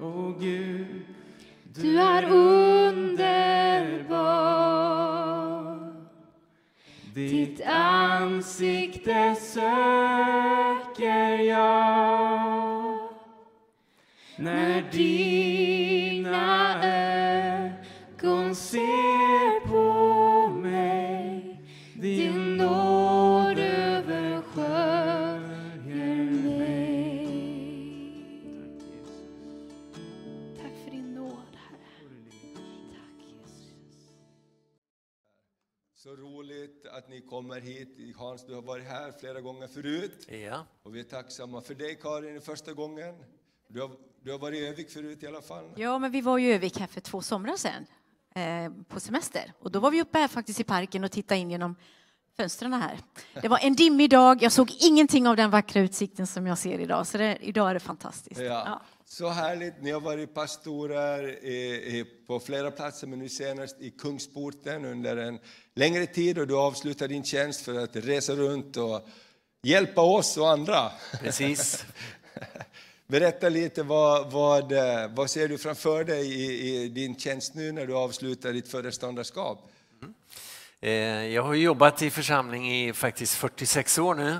O Gud, Du är underbar. ditt ansikte söker hit. Hans, du har varit här flera gånger förut. Ja, Och vi är tacksamma för dig, Karin, första gången. Du har, du har varit i Övik förut i alla fall. Ja, men vi var ju i Övik här för två somrar sedan eh, på semester. Och då var vi uppe här faktiskt i parken och tittade in genom fönstren här. Det var en dimmig dag. Jag såg ingenting av den vackra utsikten som jag ser idag. Så det, idag är det fantastiskt. Ja. Så härligt. Ni har varit pastorer på flera platser, men nu senast i Kungsporten under en längre tid och du avslutar din tjänst för att resa runt och hjälpa oss och andra. precis. Berätta lite, vad, vad, vad ser du framför dig i, i din tjänst nu när du avslutar ditt föreståndarskap? Eh, Jag har jobbat i församling i faktiskt 46 år nu.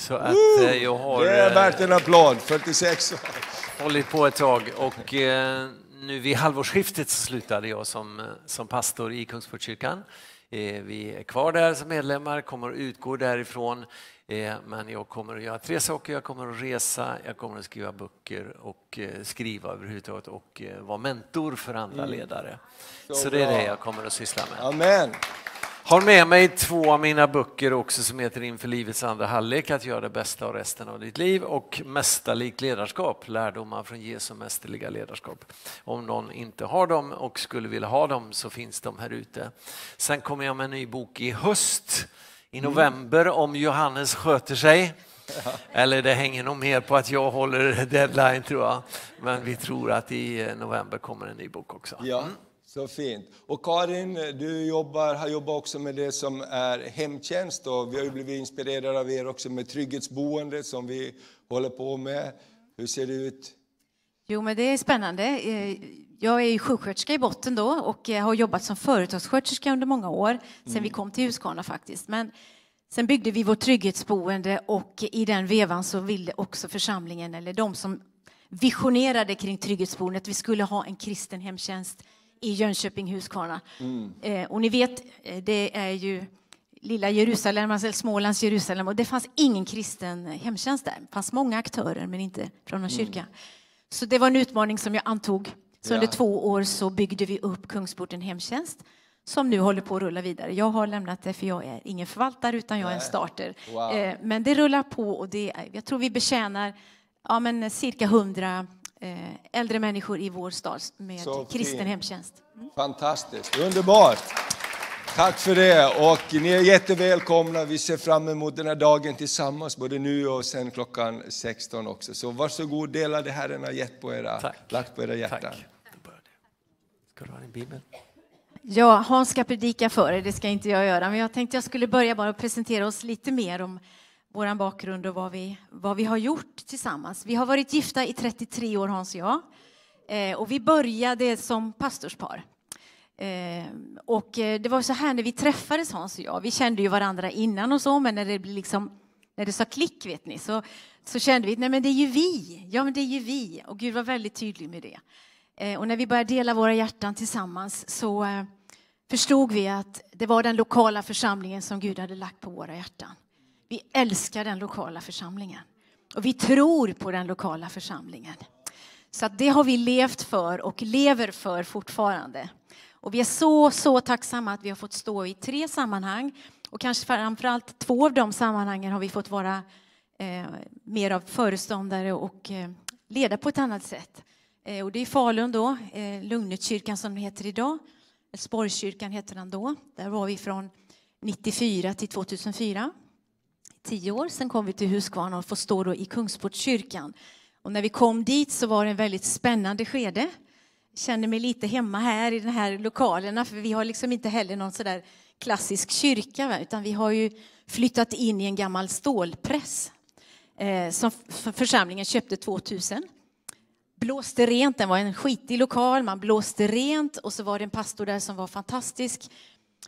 Så att eh, jag har Det är eh, värt en applåd, 46 år. hållit på ett tag och eh, nu vid halvårsskiftet så slutade jag som, eh, som pastor i Kungsportskyrkan. Eh, Vi är kvar där som medlemmar, kommer att utgå därifrån. Eh, Men jag kommer att göra tre saker. Jag kommer att resa, jag kommer att skriva böcker och skriva överhuvudtaget och vara mentor för andra ledare. Så Så det är det jag kommer att syssla med. Amen. Har med mig två av mina böcker också som heter Inför livets andra halvlek, att göra det bästa av resten av ditt liv och Mästerligt ledarskap, lärdomar från Jesu mästerliga ledarskap. Om någon inte har dem och skulle vilja ha dem så finns de här ute. Sen kommer jag med en ny bok i höst, i november, om Johannes sköter sig. Eller det hänger nog mer på att jag håller deadline tror jag. Men vi tror att i november kommer en ny bok också. Ja, så fint. Och Karin, du jobbar, har jobbat också med det som är hemtjänst och vi har ju blivit inspirerade av er också med trygghetsboende som vi håller på med. Hur ser det ut? Jo, men det är spännande. Eh, Jag är ju sjuksköterska i botten då och jag har jobbat som företagssköterska under många år, sen vi kom till Huskvarna faktiskt. Men sen byggde vi vårt trygghetsboende och i den vevan så ville också församlingen, eller de som visionerade kring trygghetsboendet, vi skulle ha en kristen hemtjänst i Jönköping, Huskvarna. Eh, Och ni vet, eh, det är ju lilla Jerusalem, alltså Smålands Jerusalem, och det fanns ingen kristen hemtjänst där. Det fanns många aktörer, men inte från någon kyrka. Så det var en utmaning som jag antog. Så under Ja. två år så byggde vi upp Kungsporten hemtjänst som nu håller på att rulla vidare. Jag har lämnat det för jag är ingen förvaltare utan jag är en starter. Wow. Eh, Men det rullar på och det, jag tror vi betjänar ja, men cirka hundra eh, äldre människor i vår stad med Så kristen fint. hemtjänst. Fantastiskt, underbart! Tack för det och ni är jättevälkomna. Vi ser fram emot den här dagen tillsammans både nu och sen klockan 16 också. Så varsågod, dela det Herren har gett på era, Tack. lagt på era hjärtan. Tack. Ska du ha din bibel? Ja, Hans ska predika för er, det ska inte jag göra. Men jag tänkte jag skulle börja bara presentera oss lite mer om vår bakgrund och vad vi, vad vi har gjort tillsammans. Vi har varit gifta i 33 år, Hans och jag. Eh, och vi började som pastorspar. Eh, och eh, det var så här när vi träffades, Hans och jag. Vi kände ju varandra innan och så, men när det, liksom, när det sa klick, vet ni, så, så kände vi nej men det är ju vi. Ja, men det är ju vi. Och Gud var väldigt tydlig med det. Eh, och när vi började dela våra hjärtan tillsammans så eh, förstod vi att det var den lokala församlingen som Gud hade lagt på våra hjärtan. Vi älskar den lokala församlingen. Och vi tror på den lokala församlingen. Så att det har vi levt för och lever för fortfarande. Och vi är så, så tacksamma att vi har fått stå i tre sammanhang. Och kanske framförallt två av de sammanhangen har vi fått vara eh, mer av föreståndare och eh, leda på ett annat sätt. Eh, och det är Falun då, eh, Lugnetkyrkan som den heter idag. Älvsborgskyrkan heter den då. Där var vi från 94 till 2004. Tio år. Sen kom vi till Huskvarna och får stå då i Kungsportskyrkan. Och när vi kom dit så var det en väldigt spännande skede. Jag känner mig lite hemma här i de här lokalerna för vi har liksom inte heller någon sådär klassisk kyrka utan vi har ju flyttat in i en gammal stålpress eh, som församlingen köpte 2000. blåste rent. Den var en skitig lokal, man blåste rent och så var det en pastor där som var fantastisk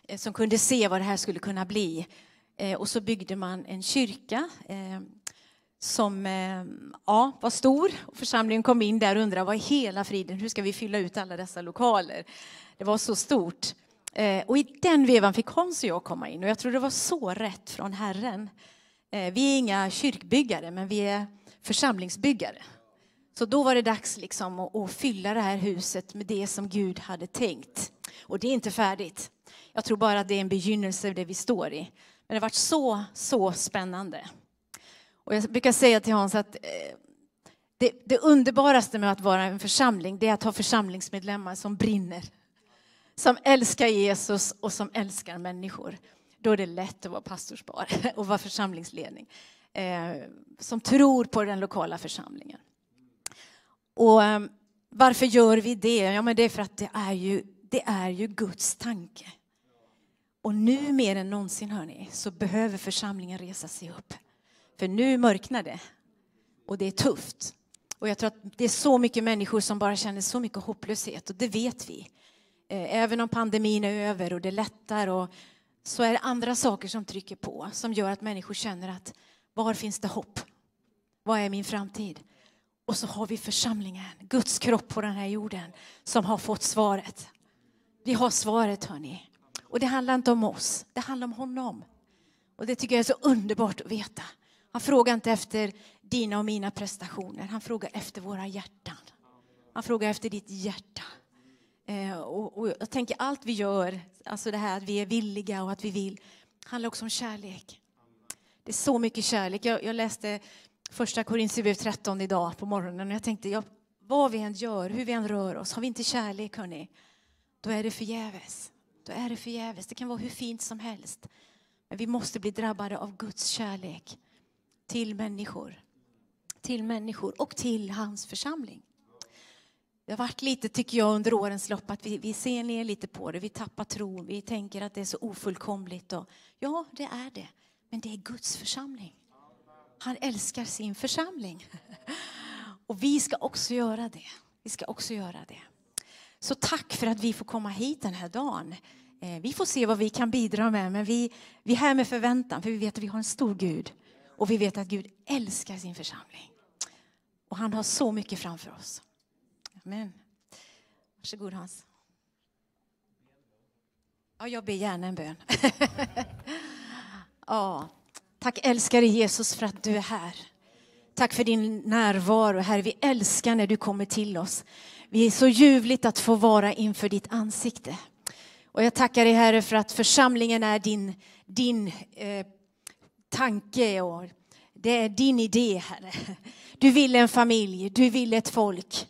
eh, som kunde se vad det här skulle kunna bli. Eh, och så byggde man en kyrka eh, som eh, ja, var stor. Församlingen kom in där och undrade vad i hela friden, hur ska vi fylla ut alla dessa lokaler? Det var så stort. Och i den vevan fick Hans och jag komma in och jag tror det var så rätt från Herren. Vi är inga kyrkbyggare, men vi är församlingsbyggare. Så då var det dags liksom att, att, fylla det här huset med det som Gud hade tänkt. Och det är inte färdigt. Jag tror bara att det är en begynnelse det vi står i. Men det har varit så, så spännande. Och jag brukar säga till Hans att eh, det, det underbaraste med att vara en församling det är att ha församlingsmedlemmar som brinner. Som älskar Jesus och som älskar människor. Då är det lätt att vara pastorsbar och vara församlingsledning. Eh, som tror på den lokala församlingen. Och eh, varför gör vi det? Ja, men det är för att det är ju, det är ju Guds tanke. Och nu mer än någonsin, hörni, så behöver församlingen resa sig upp. För nu mörknar det. Och det är tufft. Och jag tror att det är så mycket människor som bara känner så mycket hopplöshet och det vet vi. Eh, även om pandemin är över och det lättar och så är det andra saker som trycker på som gör att människor känner att var finns det hopp? Vad är min framtid? Och så har vi församlingen, Guds kropp på den här jorden, som har fått svaret. Vi har svaret, hörni. Och det handlar inte om oss, det handlar om honom. Och det tycker jag är så underbart att veta. Han frågar inte efter dina och mina prestationer, han frågar efter våra hjärtan. Han frågar efter ditt hjärta. Eh, och, och, jag tänker allt vi gör, alltså det här att vi är villiga och att vi vill, handlar också om kärlek. Det är så mycket kärlek. Jag, jag läste första Korinthierbrevet 13 idag på morgonen och jag tänkte, ja, vad vi än gör, hur vi än rör oss, har vi inte kärlek, hörni, då är det förgäves. Då är det förgäves. Det kan vara hur fint som helst. Men vi måste bli drabbade av Guds kärlek till människor. Till människor och till hans församling. Det har varit lite, tycker jag, under årens lopp att vi, vi ser ner lite på det. Vi tappar tron. Vi tänker att det är så ofullkomligt. Och, ja, det är det. Men det är Guds församling. Han älskar sin församling. Och vi ska också göra det. Vi ska också göra det. Så tack för att vi får komma hit den här dagen. Eh, vi får se vad vi kan bidra med, men vi, vi är här med förväntan, för vi vet att vi har en stor Gud. Och vi vet att Gud älskar sin församling. Och han har så mycket framför oss. Amen. Varsågod Hans. Ja, jag ber gärna en bön. ja. Tack älskade Jesus för att du är här. Tack för din närvaro, Herre. Vi älskar när du kommer till oss. Vi är så ljuvligt att få vara inför ditt ansikte. Och jag tackar dig Herre för att församlingen är din, din eh, tanke och det är din idé Herre. Du ville en familj, du ville ett folk.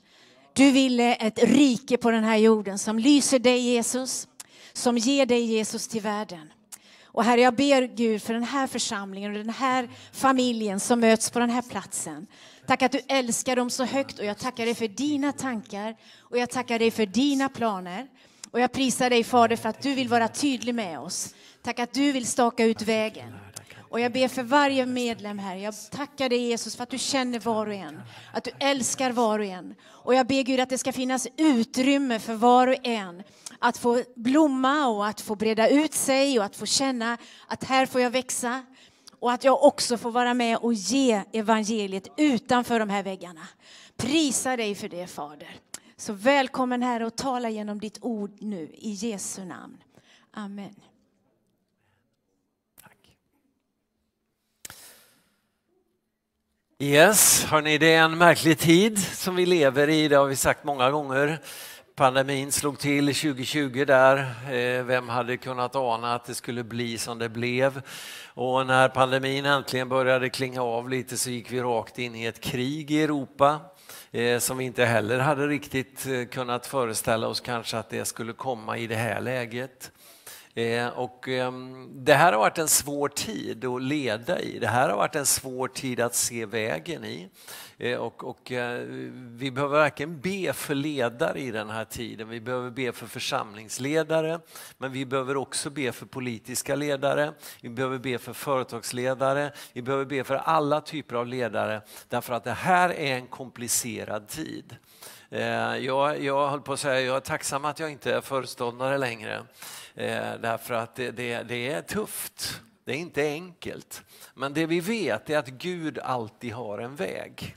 Du ville ett rike på den här jorden som lyser dig Jesus, som ger dig Jesus till världen. Och Herre, jag ber Gud för den här församlingen och den här familjen som möts på den här platsen. Tack att du älskar dem så högt och jag tackar dig för dina tankar och jag tackar dig för dina planer. Och jag prisar dig Fader för att du vill vara tydlig med oss. Tack att du vill staka ut vägen. Och jag ber för varje medlem här. Jag tackar dig Jesus för att du känner var och en. Att du älskar var och en. Och jag ber Gud att det ska finnas utrymme för var och en att få blomma och att få breda ut sig och att få känna att här får jag växa. Och att jag också får vara med och ge evangeliet utanför de här väggarna. Prisa dig för det Fader. Så välkommen här och tala genom ditt ord nu i Jesu namn. Amen. Tack. Yes, hörni, det är en märklig tid som vi lever i, det har vi sagt många gånger. Pandemin slog till 2020 där. Eh, vem hade kunnat ana att det skulle bli som det blev? Och när pandemin äntligen började klinga av lite så gick vi rakt in i ett krig i Europa Eh, som vi inte heller hade riktigt eh, kunnat föreställa oss kanske att det skulle komma i det här läget. Eh, och, ehm, det här har varit en svår tid att leda i. Det här har varit en svår tid att se vägen i. Eh, och, och, eh, vi behöver verkligen be för ledare i den här tiden. Vi behöver be för församlingsledare, men vi behöver också be för politiska ledare. Vi behöver be för företagsledare. Vi behöver be för alla typer av ledare därför att det här är en komplicerad tid. Jag, jag höll på att säga, jag är tacksam att jag inte är föreståndare längre. Eh, därför att det, det, det är tufft. Det är inte enkelt. Men det vi vet är att Gud alltid har en väg.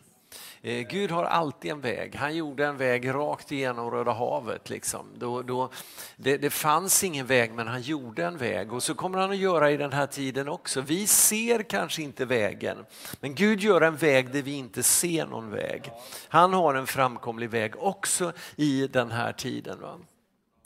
Eh, Gud har alltid en väg. Han gjorde en väg rakt igenom Röda havet. Liksom. Då, då, det, det fanns ingen väg men han gjorde en väg och så kommer han att göra i den här tiden också. Vi ser kanske inte vägen men Gud gör en väg där vi inte ser någon väg. Han har en framkomlig väg också i den här tiden. Va?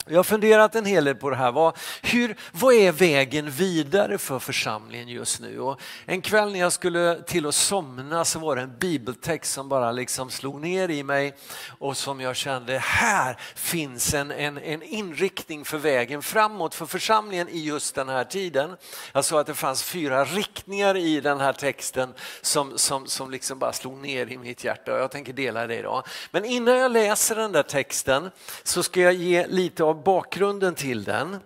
Jag har funderat en hel del på det här. Vad, hur, vad är vägen vidare för församlingen just nu? Och en kväll när jag skulle till att somna så var det en bibeltext som bara liksom slog ner i mig och som jag kände, här finns en, en, en inriktning för vägen framåt för församlingen i just den här tiden. Jag sa att det fanns fyra riktningar i den här texten som, som, som liksom bara slog ner i mitt hjärta och jag tänker dela det idag. Men innan jag läser den där texten så ska jag ge lite av bakgrunden till den.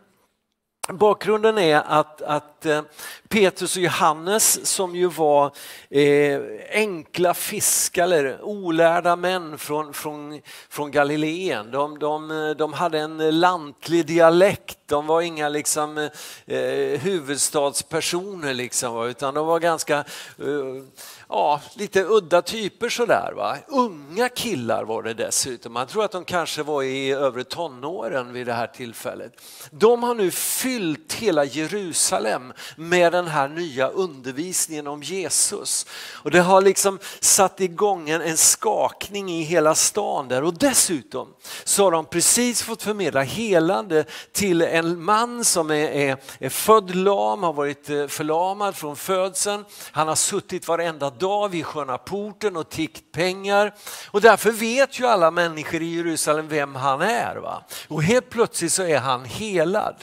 Bakgrunden är att, att eh, Petrus och Johannes som ju var eh, enkla fiskare, olärda män från, från, från Galileen. De, de, de hade en lantlig dialekt, de var inga liksom, eh, huvudstadspersoner liksom, utan de var ganska eh, ja, lite udda typer sådär. Va? Unga killar var det dessutom. Man tror att de kanske var i övre tonåren vid det här tillfället. De har nu fyllt hela Jerusalem med den här nya undervisningen om Jesus. Och det har liksom satt igång en, en skakning i hela stan där och dessutom så har de precis fått förmedla helande till en man som är, är, är född lam, har varit eh, förlamad från födseln. Han har suttit varenda dag vid sköna porten och tiggt pengar. Och därför vet ju alla människor i Jerusalem vem han är. Va? Och helt plötsligt så är han helad.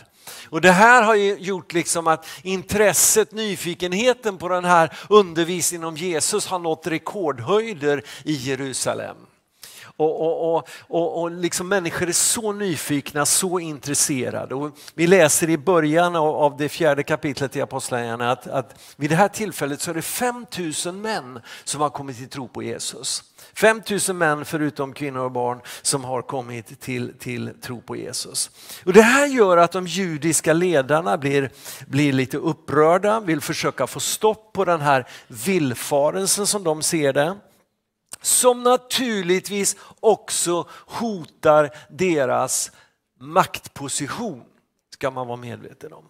Och det här har ju gjort liksom att intresset, nyfikenheten på den här undervisningen om Jesus har nått rekordhöjder i Jerusalem. Och, och, och, och, och liksom människor är så nyfikna, så intresserade. Och vi läser i början av det fjärde kapitlet i Apostlagärningarna att, att vid det här tillfället så är det 5000 män som har kommit till tro på Jesus. 5000 män förutom kvinnor och barn som har kommit till, till tro på Jesus. Och det här gör att de judiska ledarna blir, blir lite upprörda, vill försöka få stopp på den här villfarelsen som de ser det som naturligtvis också hotar deras maktposition, ska man vara medveten om.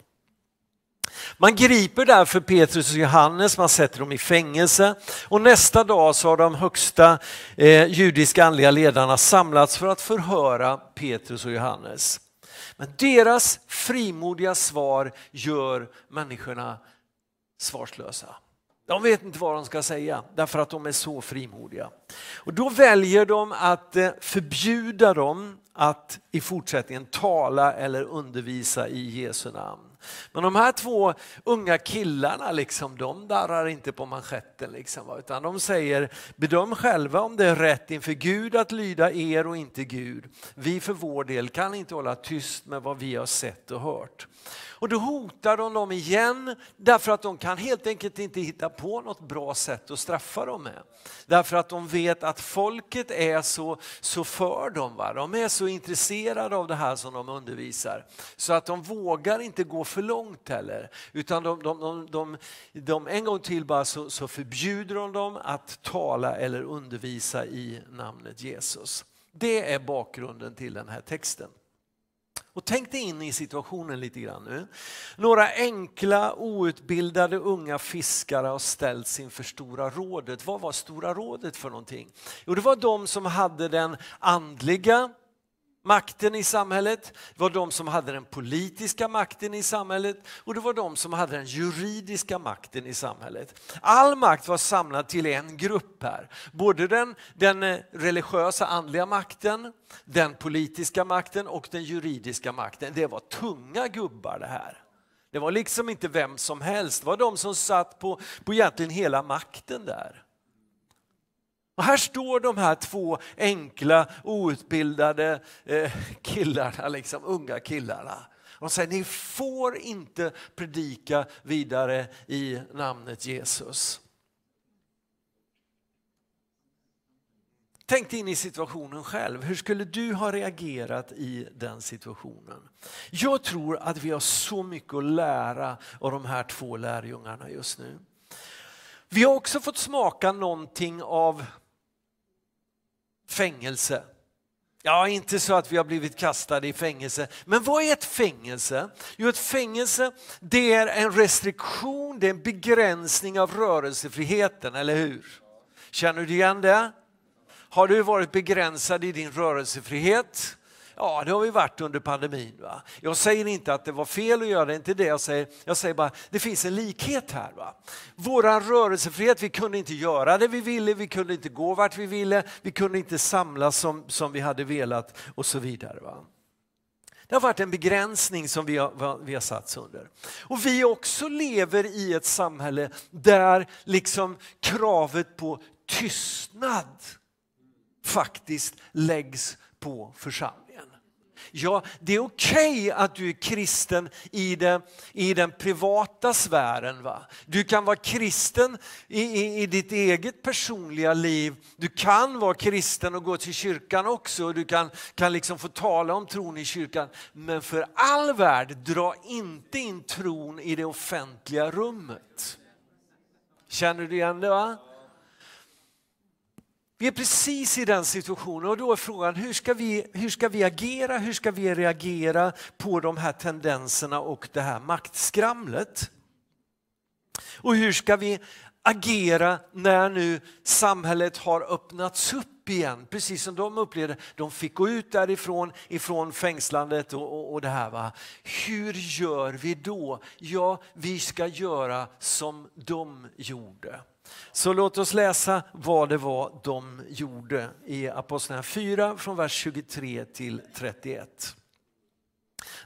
Man griper därför Petrus och Johannes, man sätter dem i fängelse och nästa dag så har de högsta eh, judiska andliga ledarna samlats för att förhöra Petrus och Johannes. Men deras frimodiga svar gör människorna svarslösa. De vet inte vad de ska säga därför att de är så frimodiga. Och då väljer de att eh, förbjuda dem att i fortsättningen tala eller undervisa i Jesu namn. Men de här två unga killarna, liksom, de darrar inte på manschetten. Liksom, utan de säger, bedöm själva om det är rätt inför Gud att lyda er och inte Gud. Vi för vår del kan inte hålla tyst med vad vi har sett och hört. Och då hotar de dem igen därför att de kan helt enkelt inte hitta på något bra sätt att straffa dem med. Därför att de vet att folket är så, så för dem. Va? De är så intresserade av det här som de undervisar. Så att de vågar inte gå för långt heller. Utan de, de, de, de en gång till bara så, så förbjuder de dem att tala eller undervisa i namnet Jesus. Det är bakgrunden till den här texten. Och tänk dig in i situationen lite grann nu. Några enkla outbildade unga fiskare har ställts inför Stora rådet. Vad var Stora rådet för någonting? Jo, det var de som hade den andliga makten i samhället, det var de som hade den politiska makten i samhället och det var de som hade den juridiska makten i samhället. All makt var samlad till en grupp här. Både den, den eh, religiösa andliga makten, den politiska makten och den juridiska makten. Det var tunga gubbar det här. Det var liksom inte vem som helst, det var de som satt på, på egentligen hela makten där. Och här står de här två enkla outbildade eh, killarna, liksom, unga killarna. De säger ni får inte predika vidare i namnet Jesus. Tänk dig in i situationen själv. Hur skulle du ha reagerat i den situationen? Jag tror att vi har så mycket att lära av de här två lärjungarna just nu. Vi har också fått smaka någonting av fängelse. Ja, inte så att vi har blivit kastade i fängelse. Men vad är ett fängelse? Jo, ett fängelse det är en restriktion, det är en begränsning av rörelsefriheten, eller hur? Känner du igen det? Har du varit begränsad i din rörelsefrihet? Ja, det har vi varit under pandemin. Va? Jag säger inte att det var fel att göra det, inte det jag säger. Jag säger bara det finns en likhet här. Va? Våran rörelsefrihet, vi kunde inte göra det vi ville, vi kunde inte gå vart vi ville, vi kunde inte samlas som, som vi hade velat och så vidare. Va? Det har varit en begränsning som vi har, vi har satts under. Och vi också lever i ett samhälle där liksom kravet på tystnad faktiskt läggs på församlingen. Ja, det är okej okay att du är kristen i, det, i den privata sfären. Va? Du kan vara kristen i, i, i ditt eget personliga liv. Du kan vara kristen och gå till kyrkan också. Du kan, kan liksom få tala om tron i kyrkan. Men för all värld, dra inte in tron i det offentliga rummet. Känner du igen det? va? Vi är precis i den situationen och då är frågan hur ska, vi, hur ska vi agera, hur ska vi reagera på de här tendenserna och det här maktskramlet? Och hur ska vi agera när nu samhället har öppnats upp igen, precis som de upplevde. De fick gå ut därifrån, ifrån fängslandet och, och, och det här. Va? Hur gör vi då? Ja, vi ska göra som de gjorde. Så låt oss läsa vad det var de gjorde i Apostlagärningarna 4 från vers 23 till 31.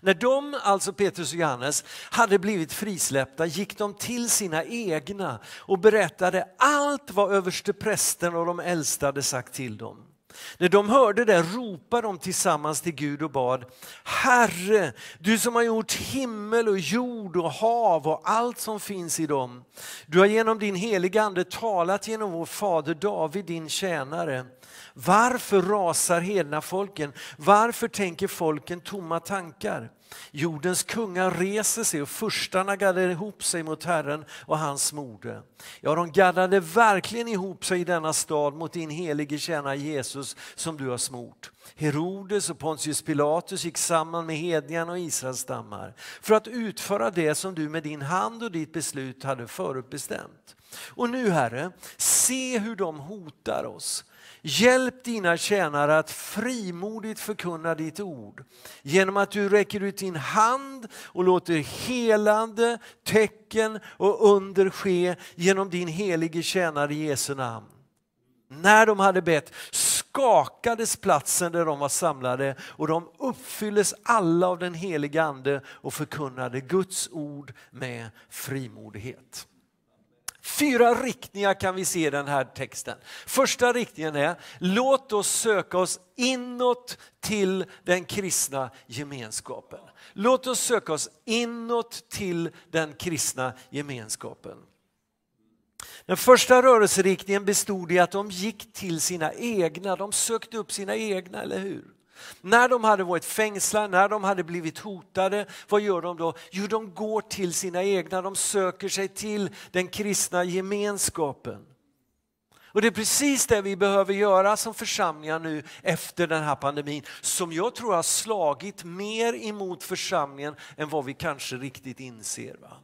När de, alltså Petrus och Johannes, hade blivit frisläppta gick de till sina egna och berättade allt vad översteprästen och de äldste hade sagt till dem. När de hörde det ropade de tillsammans till Gud och bad Herre, du som har gjort himmel och jord och hav och allt som finns i dem. Du har genom din heliga ande talat genom vår fader David, din tjänare. Varför rasar hedna folken? Varför tänker folken tomma tankar? Jordens kungar reser sig och furstarna gaddar ihop sig mot Herren och hans mode. Ja, de gaddade verkligen ihop sig i denna stad mot din helige tjänare Jesus som du har smort. Herodes och Pontius Pilatus gick samman med hedningarna och Israels stammar för att utföra det som du med din hand och ditt beslut hade förutbestämt. Och nu Herre, se hur de hotar oss. Hjälp dina tjänare att frimodigt förkunna ditt ord genom att du räcker ut din hand och låter helande, tecken och under ske genom din helige tjänare i Jesu namn. När de hade bett skakades platsen där de var samlade och de uppfylldes alla av den heliga ande och förkunnade Guds ord med frimodighet. Fyra riktningar kan vi se i den här texten. Första riktningen är, låt oss söka oss inåt till den kristna gemenskapen. Låt oss söka oss inåt till den kristna gemenskapen. Den första rörelseriktningen bestod i att de gick till sina egna, de sökte upp sina egna, eller hur? När de hade varit fängslade, när de hade blivit hotade, vad gör de då? Jo, de går till sina egna, de söker sig till den kristna gemenskapen. Och det är precis det vi behöver göra som församlingar nu efter den här pandemin som jag tror har slagit mer emot församlingen än vad vi kanske riktigt inser. Va?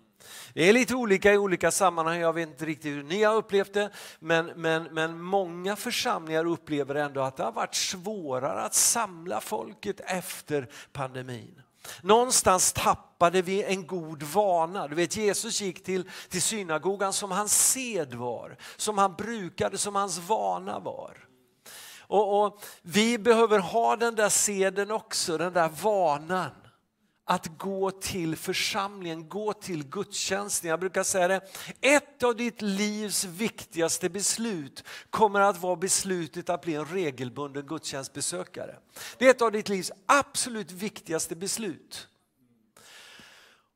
Det är lite olika i olika sammanhang, jag vet inte riktigt hur ni har upplevt det, men, men, men många församlingar upplever ändå att det har varit svårare att samla folket efter pandemin. Någonstans tappade vi en god vana. Du vet Jesus gick till, till synagogan som hans sed var, som han brukade, som hans vana var. Och, och Vi behöver ha den där seden också, den där vanan att gå till församlingen, gå till gudstjänsten. Jag brukar säga det, ett av ditt livs viktigaste beslut kommer att vara beslutet att bli en regelbunden gudstjänstbesökare. Det är ett av ditt livs absolut viktigaste beslut.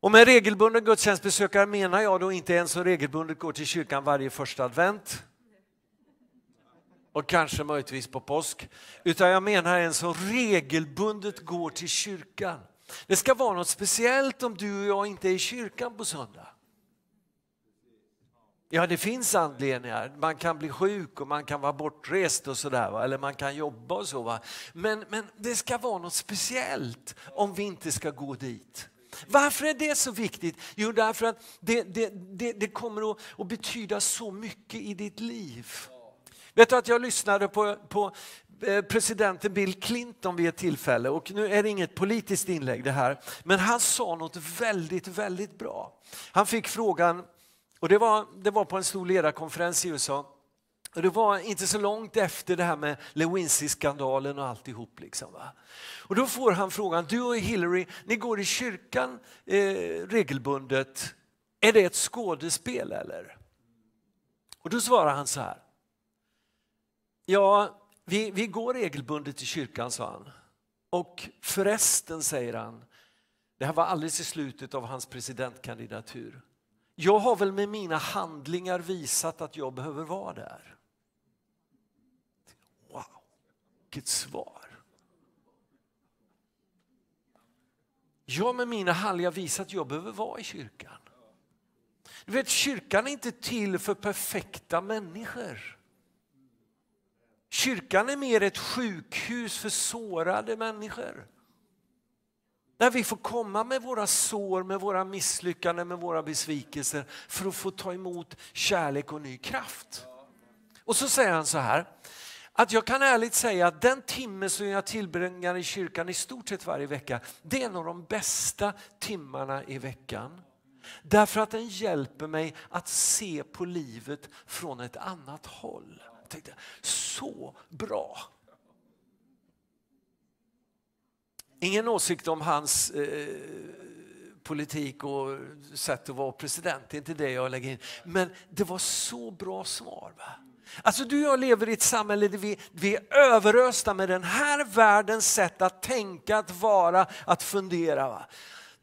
Och med regelbunden gudstjänstbesökare menar jag då inte en som regelbundet går till kyrkan varje första advent. och kanske möjligtvis på påsk. Utan jag menar en som regelbundet går till kyrkan. Det ska vara något speciellt om du och jag inte är i kyrkan på söndag. Ja, det finns anledningar. Man kan bli sjuk och man kan vara bortrest och sådär, eller man kan jobba och så. Va? Men, men det ska vara något speciellt om vi inte ska gå dit. Varför är det så viktigt? Jo, därför att det, det, det, det kommer att, att, betyda så mycket i ditt liv. Vet du att jag lyssnade på, på Eh, presidenten Bill Clinton vid ett tillfälle och nu är det inget politiskt inlägg det här, men han sa något väldigt, väldigt bra. Han fick frågan, och det var, det var på en stor ledarkonferens i USA, och det var inte så långt efter det här med Lewinsky-skandalen och alltihop. Liksom, va? Och då får han frågan, du och Hillary, ni går i kyrkan eh, regelbundet. Är det ett skådespel eller? Och då svarar han så här. Ja, vi, vi går regelbundet i kyrkan, sa han. Och förresten, säger han, det här var alldeles i slutet av hans presidentkandidatur. Jag har väl med mina handlingar visat att jag behöver vara där. Wow, vilket svar. Jag med mina handlingar visat att jag behöver vara i kyrkan. Du vet, kyrkan är inte till för perfekta människor. Kyrkan är mer ett sjukhus för sårade människor. Där vi får komma med våra sår, med våra misslyckanden, med våra besvikelser för att få ta emot kärlek och ny kraft. Och så säger han så här, att jag kan ärligt säga att den timme som jag tillbringar i kyrkan i stort sett varje vecka, det är en av de bästa timmarna i veckan. Därför att den hjälper mig att se på livet från ett annat håll. Jag tänkte, så bra! Ingen åsikt om hans eh, politik och sätt att vara president, det är inte det jag lägger in. Men det var så bra svar. Va? Alltså du och jag lever i ett samhälle där vi, vi är överösta med den här världens sätt att tänka, att vara, att fundera. Va?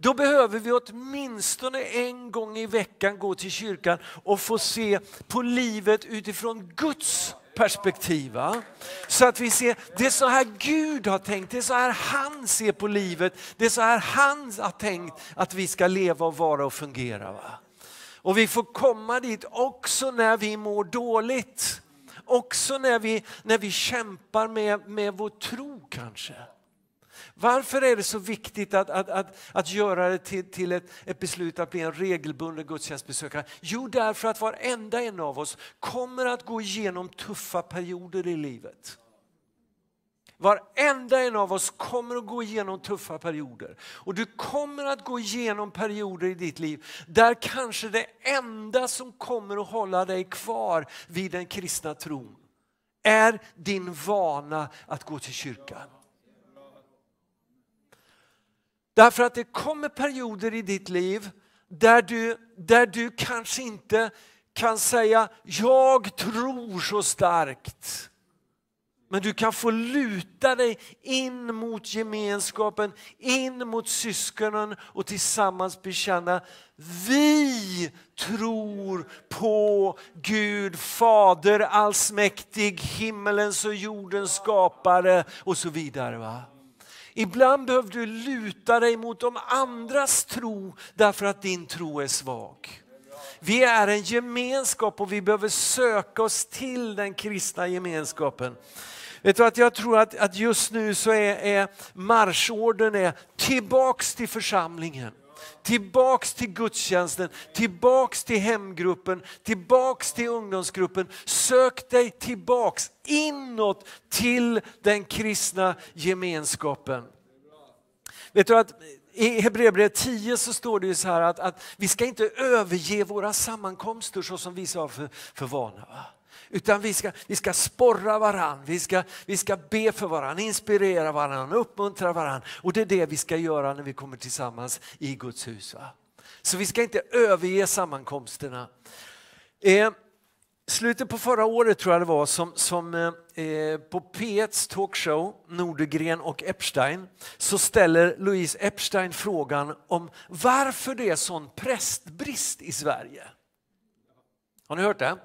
Då behöver vi åtminstone en gång i veckan gå till kyrkan och få se på livet utifrån Guds perspektiv. Va? Så att vi ser, det är så här Gud har tänkt, det är så här han ser på livet, det är så här han har tänkt att vi ska leva och vara och fungera. Va? Och vi får komma dit också när vi mår dåligt. Också när vi, när vi kämpar med, med vår tro kanske. Varför är det så viktigt att, att, att, att göra det till, till ett, ett beslut att bli en regelbunden gudstjänstbesökare? Jo, därför att varenda en av oss kommer att gå igenom tuffa perioder i livet. Varenda en av oss kommer att gå igenom tuffa perioder. Och du kommer att gå igenom perioder i ditt liv där kanske det enda som kommer att hålla dig kvar vid den kristna tron är din vana att gå till kyrkan. Därför att det kommer perioder i ditt liv där du, där du kanske inte kan säga jag tror så starkt. Men du kan få luta dig in mot gemenskapen, in mot syskonen och tillsammans bekänna vi tror på Gud Fader allsmäktig, himmelens och jordens skapare och så vidare. Va? Ibland behöver du luta dig mot de andras tro därför att din tro är svag. Vi är en gemenskap och vi behöver söka oss till den kristna gemenskapen. Vet du att jag tror att, att just nu så är, är marschorden är tillbaks till församlingen. Tillbaks till gudstjänsten, tillbaks till hemgruppen, tillbaks till ungdomsgruppen. Sök dig tillbaks inåt till den kristna gemenskapen. Vet du att i Hebreerbrevet 10 så står det ju så här att, att vi ska inte överge våra sammankomster så som vi sa för, för vana. Va? Utan vi ska, vi ska sporra varann, vi ska, vi ska be för varann, inspirera varann, uppmuntra varann. Och det är det vi ska göra när vi kommer tillsammans i Guds hus. Va? Så vi ska inte överge sammankomsterna. Eh, slutet på förra året tror jag det var som, som eh, eh på P1s talkshow Nordegren och Epstein så ställer Louise Epstein frågan om varför det är sån prästbrist i Sverige. Har ni hört det?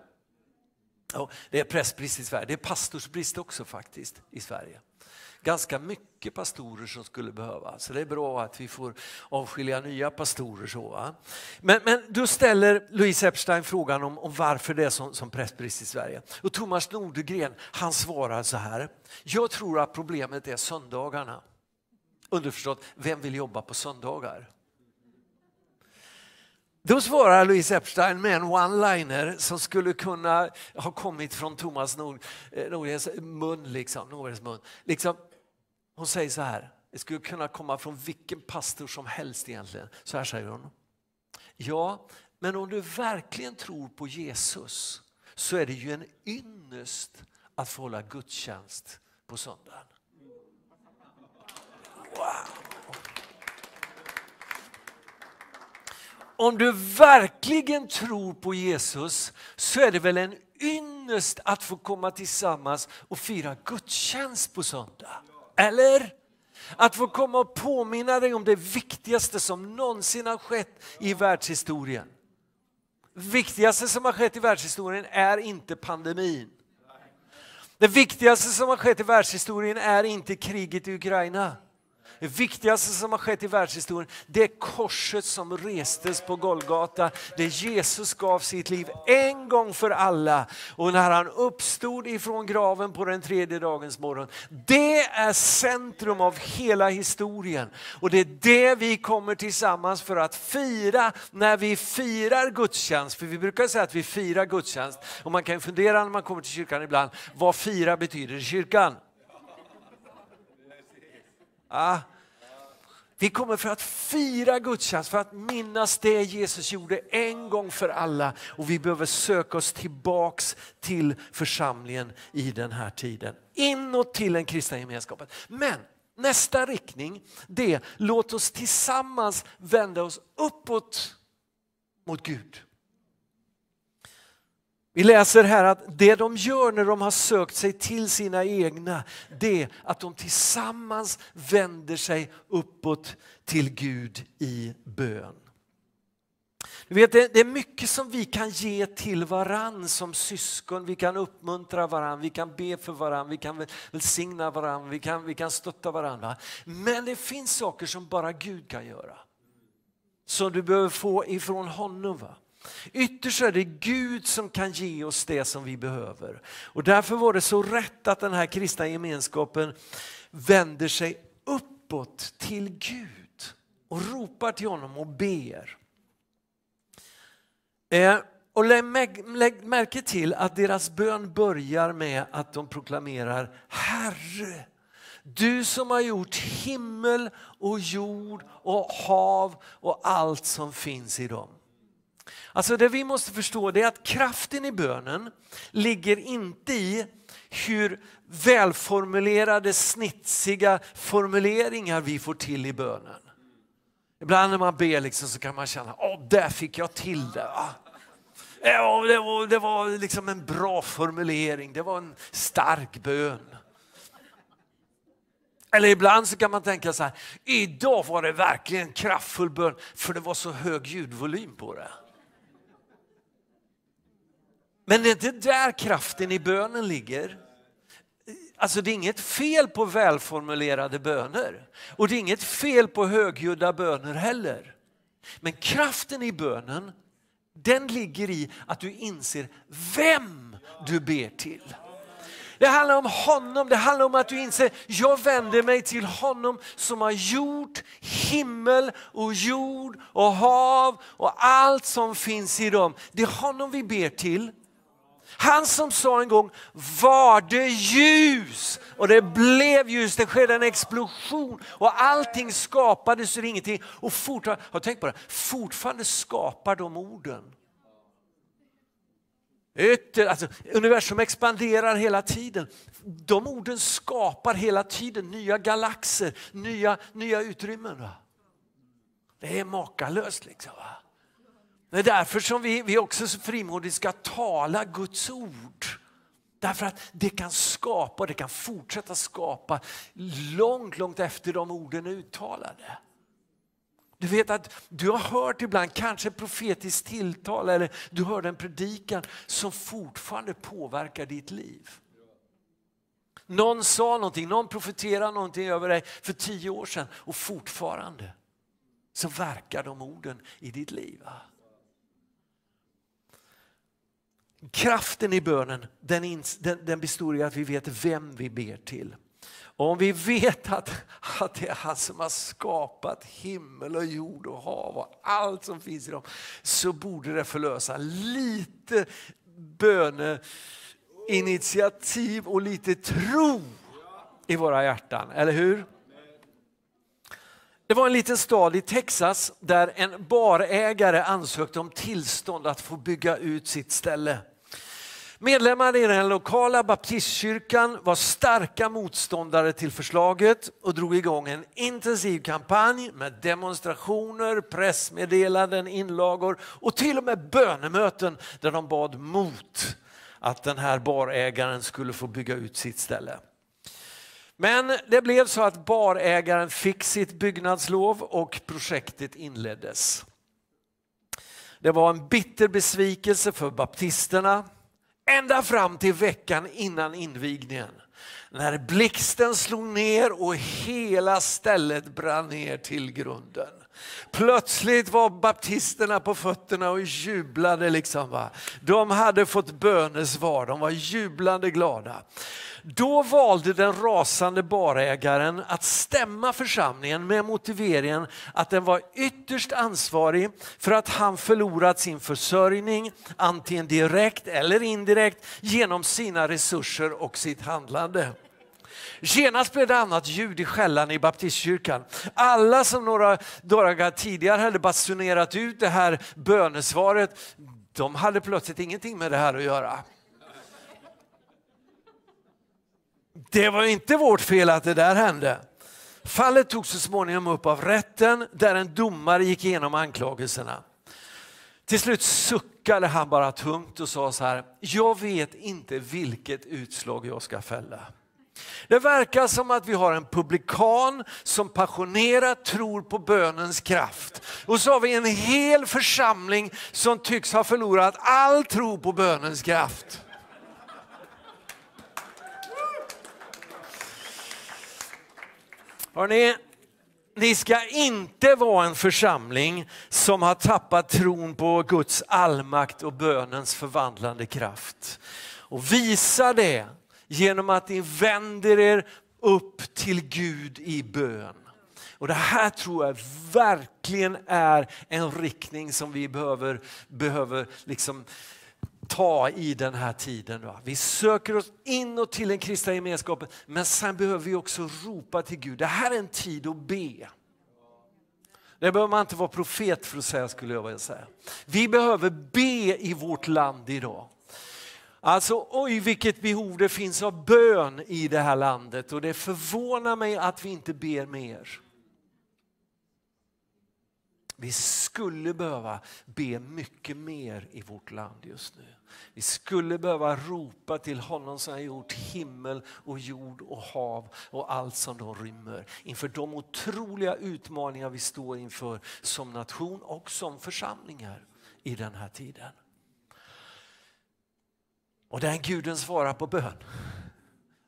Ja, det är prästbrist i Sverige, det är pastorsbrist också faktiskt i Sverige. Ganska mycket pastorer som skulle behöva, så det är bra att vi får avskilja nya pastorer. Så, va? Men, men då ställer Louise Epstein frågan om, om varför det är som, som prästbrist i Sverige. Och Thomas Nordegren han svarar så här, jag tror att problemet är söndagarna. Underförstått, vem vill jobba på söndagar? Då svarar Louise Epstein med en one-liner som skulle kunna ha kommit från Thomas Nordgrens eh, mun. Liksom, Nordgrens mun. Liksom, hon säger så här, det skulle kunna komma från vilken pastor som helst egentligen. Så här säger hon. Ja, men om du verkligen tror på Jesus så är det ju en ynnest att få hålla gudstjänst på söndagen. Wow! Om du verkligen tror på Jesus så är det väl en ynnest att få komma tillsammans och fira gudstjänst på söndag? Eller? Att få komma och påminna dig om det viktigaste som någonsin har skett i världshistorien. Det viktigaste som har skett i världshistorien är inte pandemin. Det viktigaste som har skett i världshistorien är inte kriget i Ukraina. Det viktigaste som har skett i världshistorien det är korset som restes på Golgata. Där Jesus gav sitt liv en gång för alla. Och när han uppstod ifrån graven på den tredje dagens morgon. Det är centrum av hela historien. Och det är det vi kommer tillsammans för att fira när vi firar gudstjänst. För vi brukar säga att vi firar gudstjänst. Och man kan fundera när man kommer till kyrkan ibland, vad fira betyder i kyrkan? Ah. Vi kommer för att fira gudstjänst, för att minnas det Jesus gjorde en gång för alla. Och vi behöver söka oss tillbaks till församlingen i den här tiden. Inåt till den kristna gemenskapen. Men nästa riktning, det låt oss tillsammans vända oss uppåt mot Gud. Vi läser här att det de gör när de har sökt sig till sina egna, det är att de tillsammans vänder sig uppåt till Gud i bön. Du vet, det är mycket som vi kan ge till varann som syskon. Vi kan uppmuntra varann, vi kan be för varann, vi kan välsigna varann, vi kan, vi kan stötta varandra. Men det finns saker som bara Gud kan göra. Som du behöver få ifrån honom. Va? Ytterst är det Gud som kan ge oss det som vi behöver. Och därför var det så rätt att den här kristna gemenskapen vänder sig uppåt till Gud och ropar till honom och ber. Eh, och lägg, lägg märke till att deras bön börjar med att de proklamerar Herre, du som har gjort himmel och jord och hav och allt som finns i dem. Alltså det vi måste förstå är att kraften i bönen ligger inte i hur välformulerade, snitsiga formuleringar vi får till i bönen. Ibland när man ber liksom så kan man känna, åh där fick jag till det. Ja, det var, det var liksom en bra formulering, det var en stark bön. Eller ibland så kan man tänka så här, idag var det verkligen kraftfull bön för det var så hög ljudvolym på det. Men det är inte där kraften i bönen ligger. Alltså det är inget fel på välformulerade böner och det är inget fel på högljudda böner heller. Men kraften i bönen den ligger i att du inser vem du ber till. Det handlar om honom, det handlar om att du inser jag vänder mig till honom som har gjort himmel och jord och hav och allt som finns i dem. Det är honom vi ber till. Han som sa en gång, var det ljus? Och det blev ljus, det skedde en explosion och allting skapades ur ingenting. Och fortfarande, har tänkt på det, fortfarande skapar de orden. Ytter, alltså, universum expanderar hela tiden. De orden skapar hela tiden nya galaxer, nya, nya utrymmen. Va? Det är makalöst. Liksom, va? Det är därför som vi, vi också så frimodigt ska tala Guds ord. Därför att det kan skapa, det kan fortsätta skapa långt, långt efter de orden är uttalade. Du vet att du har hört ibland kanske profetiskt tilltal eller du hörde en predikan som fortfarande påverkar ditt liv. Någon sa någonting, någon profeterade någonting över dig för tio år sedan och fortfarande så verkar de orden i ditt liv. Kraften i bönen den, den består i att vi vet vem vi ber till. Och om vi vet att, att det är han som har skapat himmel och jord och hav och allt som finns i dem så borde det förlösa lite böneinitiativ och lite tro i våra hjärtan, eller hur? Det var en liten stad i Texas där en barägare ansökte om tillstånd att få bygga ut sitt ställe. Medlemmar i den lokala baptistkyrkan var starka motståndare till förslaget och drog igång en intensiv kampanj med demonstrationer, pressmeddelanden, inlagor och till och med bönemöten där de bad mot att den här barägaren skulle få bygga ut sitt ställe. Men det blev så att barägaren fick sitt byggnadslov och projektet inleddes. Det var en bitter besvikelse för baptisterna ända fram till veckan innan invigningen. När blixten slog ner och hela stället brann ner till grunden. Plötsligt var baptisterna på fötterna och jublade. Liksom, va? De hade fått bönesvar, de var jublande glada. Då valde den rasande barägaren att stämma församlingen med motiveringen att den var ytterst ansvarig för att han förlorat sin försörjning, antingen direkt eller indirekt, genom sina resurser och sitt handlande. Genast blev det annat ljud i skällan i baptistkyrkan. Alla som några dagar tidigare hade basunerat ut det här bönesvaret, de hade plötsligt ingenting med det här att göra. Det var inte vårt fel att det där hände. Fallet togs så småningom upp av rätten där en domare gick igenom anklagelserna. Till slut suckade han bara tungt och sa så här, jag vet inte vilket utslag jag ska fälla. Det verkar som att vi har en publikan som passionerat tror på bönens kraft. Och så har vi en hel församling som tycks ha förlorat all tro på bönens kraft. Hörrni, ni ska inte vara en församling som har tappat tron på Guds allmakt och bönens förvandlande kraft. Och visa det genom att ni vänder er upp till Gud i bön. Och Det här tror jag verkligen är en riktning som vi behöver, behöver liksom ta i den här tiden. Vi söker oss inåt till den kristna gemenskapen men sen behöver vi också ropa till Gud. Det här är en tid att be. Det behöver man inte vara profet för att säga skulle jag vilja säga. Vi behöver be i vårt land idag. Alltså oj vilket behov det finns av bön i det här landet och det förvånar mig att vi inte ber mer. Vi skulle behöva be mycket mer i vårt land just nu. Vi skulle behöva ropa till honom som har gjort himmel och jord och hav och allt som de rymmer. Inför de otroliga utmaningar vi står inför som nation och som församlingar i den här tiden. Och den guden svarar på bön.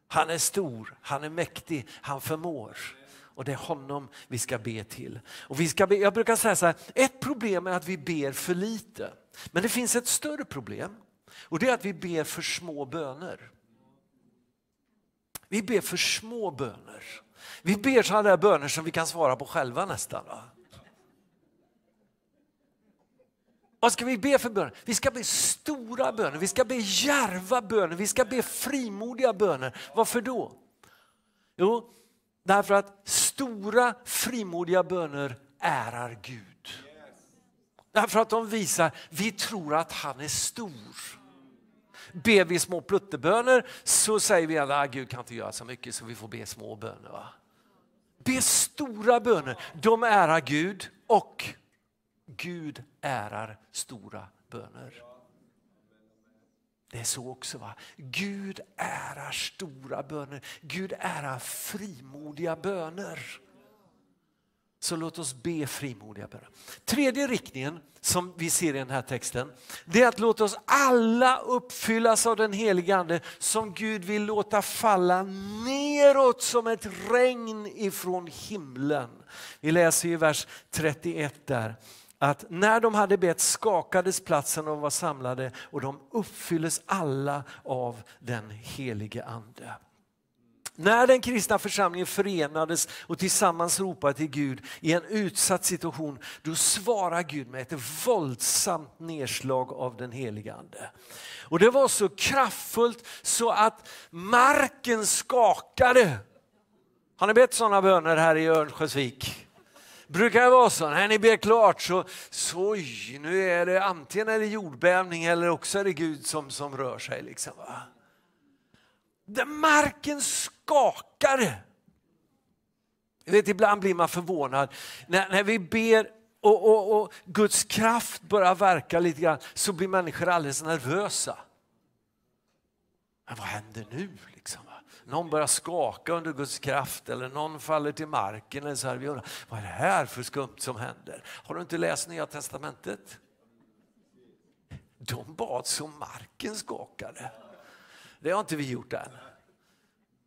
Han är stor, han är mäktig, han förmår. Och det är honom vi ska be till. Och vi ska be, jag brukar säga så här, ett problem är att vi ber för lite. Men det finns ett större problem och det är att vi ber för små böner. Vi ber för små böner. Vi ber sådana där böner som vi kan svara på själva nästan. Va? Vad ska vi be för böner? Vi ska be stora böner, vi ska be järva böner, vi ska be frimodiga böner. Varför då? Jo, därför att stora frimodiga böner ärar Gud. Därför att de visar, vi tror att han är stor. Ber vi små plutteböner så säger vi att ah, Gud kan inte göra så mycket så vi får be små böner. Va? Be stora böner, de ärar Gud och Gud ärar stora böner. Det är så också. va? Gud ärar stora böner. Gud ärar frimodiga böner. Så låt oss be frimodiga böner. Tredje riktningen som vi ser i den här texten, det är att låta oss alla uppfyllas av den heliga Ande som Gud vill låta falla neråt som ett regn ifrån himlen. Vi läser i vers 31 där att när de hade bett skakades platsen och var samlade och de uppfylldes alla av den helige Ande. När den kristna församlingen förenades och tillsammans ropade till Gud i en utsatt situation, då svarar Gud med ett våldsamt nedslag av den heliga Ande. Och det var så kraftfullt så att marken skakade. Har ni bett sådana böner här i Örnsköldsvik? Brukar det vara så, när ni ber klart så, så oj, nu är det antingen är det jordbävning eller också är det Gud som, som rör sig. Liksom, va? Där marken skakar. Jag vet, ibland blir man förvånad när, när vi ber och, och, och, Guds kraft börjar verka lite grann så blir människor alldeles nervösa. Men vad händer nu? Liksom? Någon börjar skaka under Guds kraft eller någon faller till marken. Eller så här. Vi undrar, vad är det här för skumt som händer? Har du inte läst Nya Testamentet? De bad så marken skakade. Det har inte vi gjort än.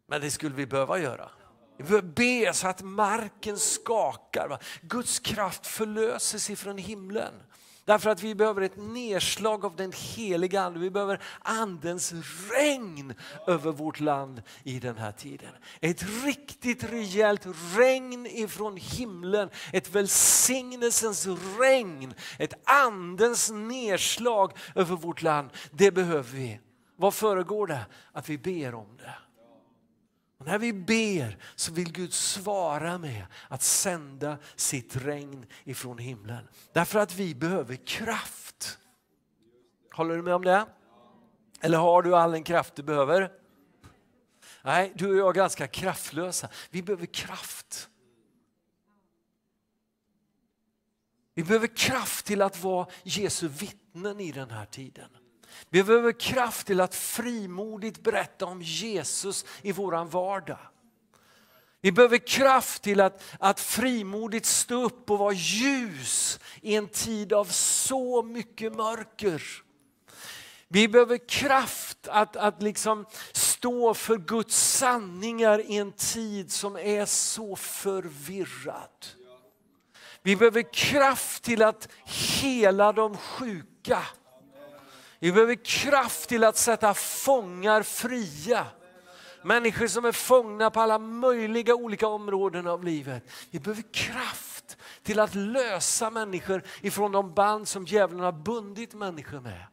Men det skulle vi behöva göra. Vi behöver be så att marken skakar. Guds kraft förlöses ifrån himlen. Därför att vi behöver ett nedslag av den heliga Ande. Vi behöver Andens regn över vårt land i den här tiden. Ett riktigt rejält regn ifrån himlen. Ett välsignelsens regn. Ett Andens nedslag över vårt land. Det behöver vi. Vad föregår det? Att vi ber om det. Och när vi ber så vill Gud svara med att sända sitt regn ifrån himlen. Därför att vi behöver kraft. Håller du med om det? Eller har du all den kraft du behöver? Nej, du och jag är ganska kraftlösa. Vi behöver kraft. Vi behöver kraft till att vara Jesu vittnen i den här tiden. Vi behöver kraft till att frimodigt berätta om Jesus i vår vardag. Vi behöver kraft till att, att frimodigt stå upp och vara ljus i en tid av så mycket mörker. Vi behöver kraft att, att liksom stå för Guds sanningar i en tid som är så förvirrad. Vi behöver kraft till att hela de sjuka. Vi behöver kraft till att sätta fångar fria. Människor som är fångna på alla möjliga olika områden av livet. Vi behöver kraft till att lösa människor ifrån de band som djävulen har bundit människor med.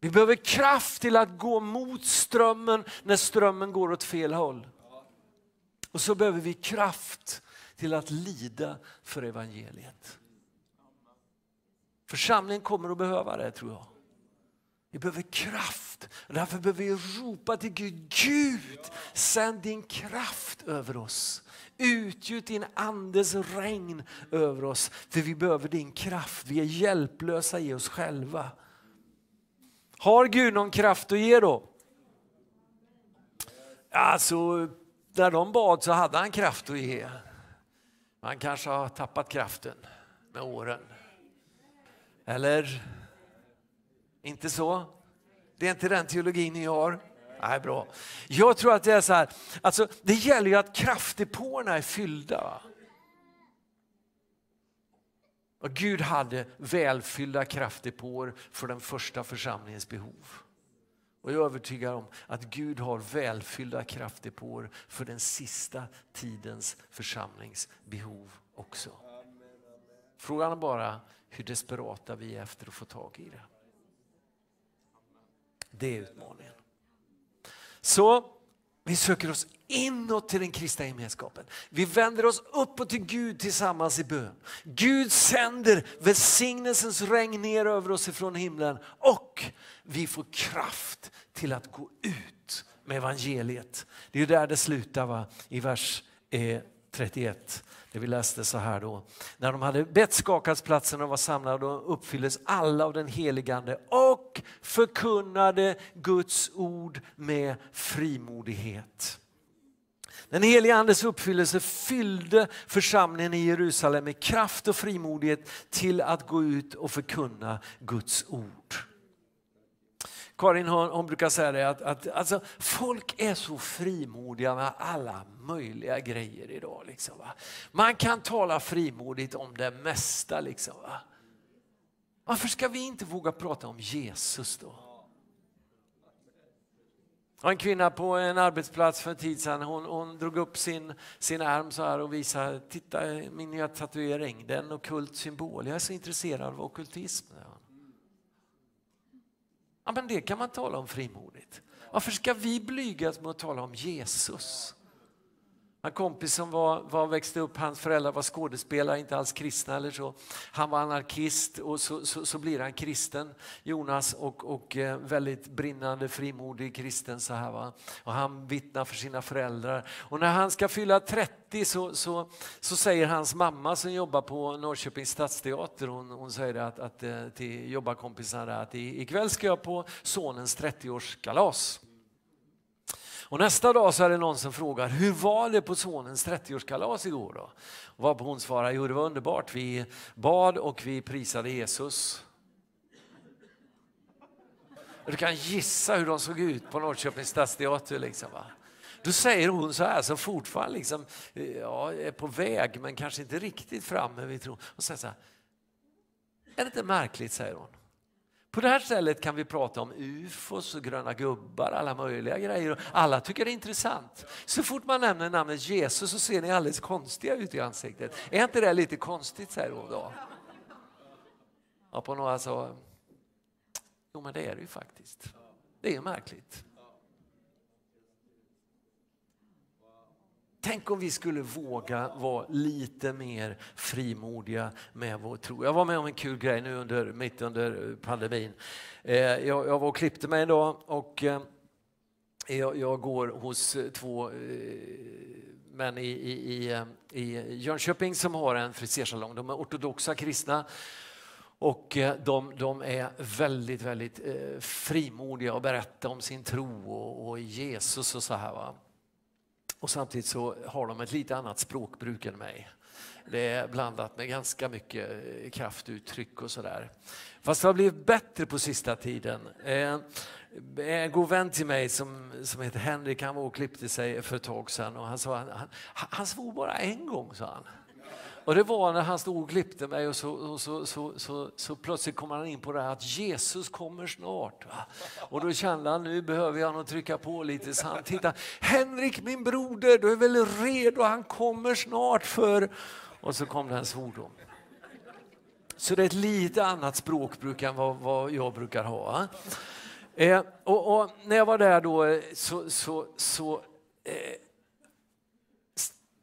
Vi behöver kraft till att gå mot strömmen när strömmen går åt fel håll. Och så behöver vi kraft till att lida för evangeliet. Församlingen kommer att behöva det tror jag. Vi behöver kraft. Därför behöver vi ropa till Gud. Gud, sänd din kraft över oss. Utgjut din andes regn över oss. För vi behöver din kraft. Vi är hjälplösa i oss själva. Har Gud någon kraft att ge då? Alltså, när de bad så hade han kraft att ge. Man kanske har tappat kraften med åren. Eller? Inte så? Det är inte den teologin ni har? Nej, bra. Jag tror att det är så här, alltså, det gäller ju att kraftdepåerna är fyllda. Och Gud hade välfyllda kraftdepåer för den första församlingens behov. Och jag är övertygad om att Gud har välfyllda kraftdepåer för den sista tidens församlingsbehov också. Frågan är bara hur desperata vi är efter att få tag i det. Det är utmaningen. Så vi söker oss inåt till den kristna gemenskapen. Vi vänder oss uppåt till Gud tillsammans i bön. Gud sänder välsignelsens regn ner över oss ifrån himlen och vi får kraft till att gå ut med evangeliet. Det är där det slutar va? i vers eh, 31. Det vi läste så här då. När de hade bett skakats, platsen och var samlade och uppfylldes alla av den heligande och förkunnade Guds ord med frimodighet. Den helige Andes uppfyllelse fyllde församlingen i Jerusalem med kraft och frimodighet till att gå ut och förkunna Guds ord. Karin hon, hon brukar säga det att, att alltså, folk är så frimodiga med alla möjliga grejer idag. Liksom, va? Man kan tala frimodigt om det mesta. Liksom, va? Varför ska vi inte våga prata om Jesus då? En kvinna på en arbetsplats för en tid sedan, hon, hon drog upp sin, sin arm så här och visade, titta min nya tatuering, det är en ockult symbol. Jag är så intresserad av okultism. Ja, men det kan man tala om frimodigt. Varför ska vi blygas med att tala om Jesus? En kompis som var, var, växte upp, hans föräldrar var skådespelare, inte alls kristna eller så. Han var anarkist och så, så, så blir han kristen, Jonas, och, och eh, väldigt brinnande, frimodig kristen. Så här, va? Och han vittnar för sina föräldrar. Och när han ska fylla 30 så, så, så säger hans mamma som jobbar på Norrköpings stadsteater, hon, hon säger att, att, eh, till jobbarkompisarna att ikväll ska jag på sonens 30-årskalas. Och nästa dag så är det någon som frågar, hur var det på sonens 30-årskalas igår då? Och varpå hon svarar, jo det var underbart. Vi bad och vi prisade Jesus. Du kan gissa hur de såg ut på Norrköpings stadsteater. Liksom, va? Då säger hon så här, som fortfarande liksom, eh, ja, är på väg men kanske inte riktigt framme vid tron. Och säger så här, är det inte märkligt, säger hon. På det här stället kan vi prata om ufos och gröna gubbar, alla möjliga grejer. Alla tycker det är intressant. Så fort man nämner namnet Jesus så ser ni alldeles konstiga ut i ansiktet. Är inte det lite konstigt, säger hon då. Ja, på några så... Jo, men det är det ju faktiskt. Det är märkligt. Tänk om vi skulle våga vara lite mer frimodiga med vår tro. Jag var med om en kul grej nu under, mitt under pandemin. Eh, jag, jag var och klippte mig en dag och eh, jag, jag går hos eh, två eh, män i, i, i, eh, i Jönköping som har en frisersalong. De är ortodoxa kristna. Och eh, de, de, är väldigt, väldigt frimodiga och berättar om sin tro och, och Jesus och så här. Va? Och samtidigt så har de ett lite annat språkbruk än mig. Det är blandat med ganska mycket eh, kraftuttryck och sådär. Fast det har blivit bättre på sista tiden. Eh, en god vän till mig som, som heter Henrik, han var och klippte sig för ett tag sedan och han sa han, han, han svor bara en gång, sa han. Och det var när han stod och klippte mig och så, och så, så, så, så, plötsligt kom han in på det här att Jesus kommer snart. Va? Och då kände han nu behöver jag nog trycka på lite så han tittade. Henrik min broder, du är väl redo? Han kommer snart för... Och så kom det en svordom. Så det är ett lite annat språkbruk än vad, vad jag brukar ha. Eh, och, och, när jag var där då eh, så, så, så eh,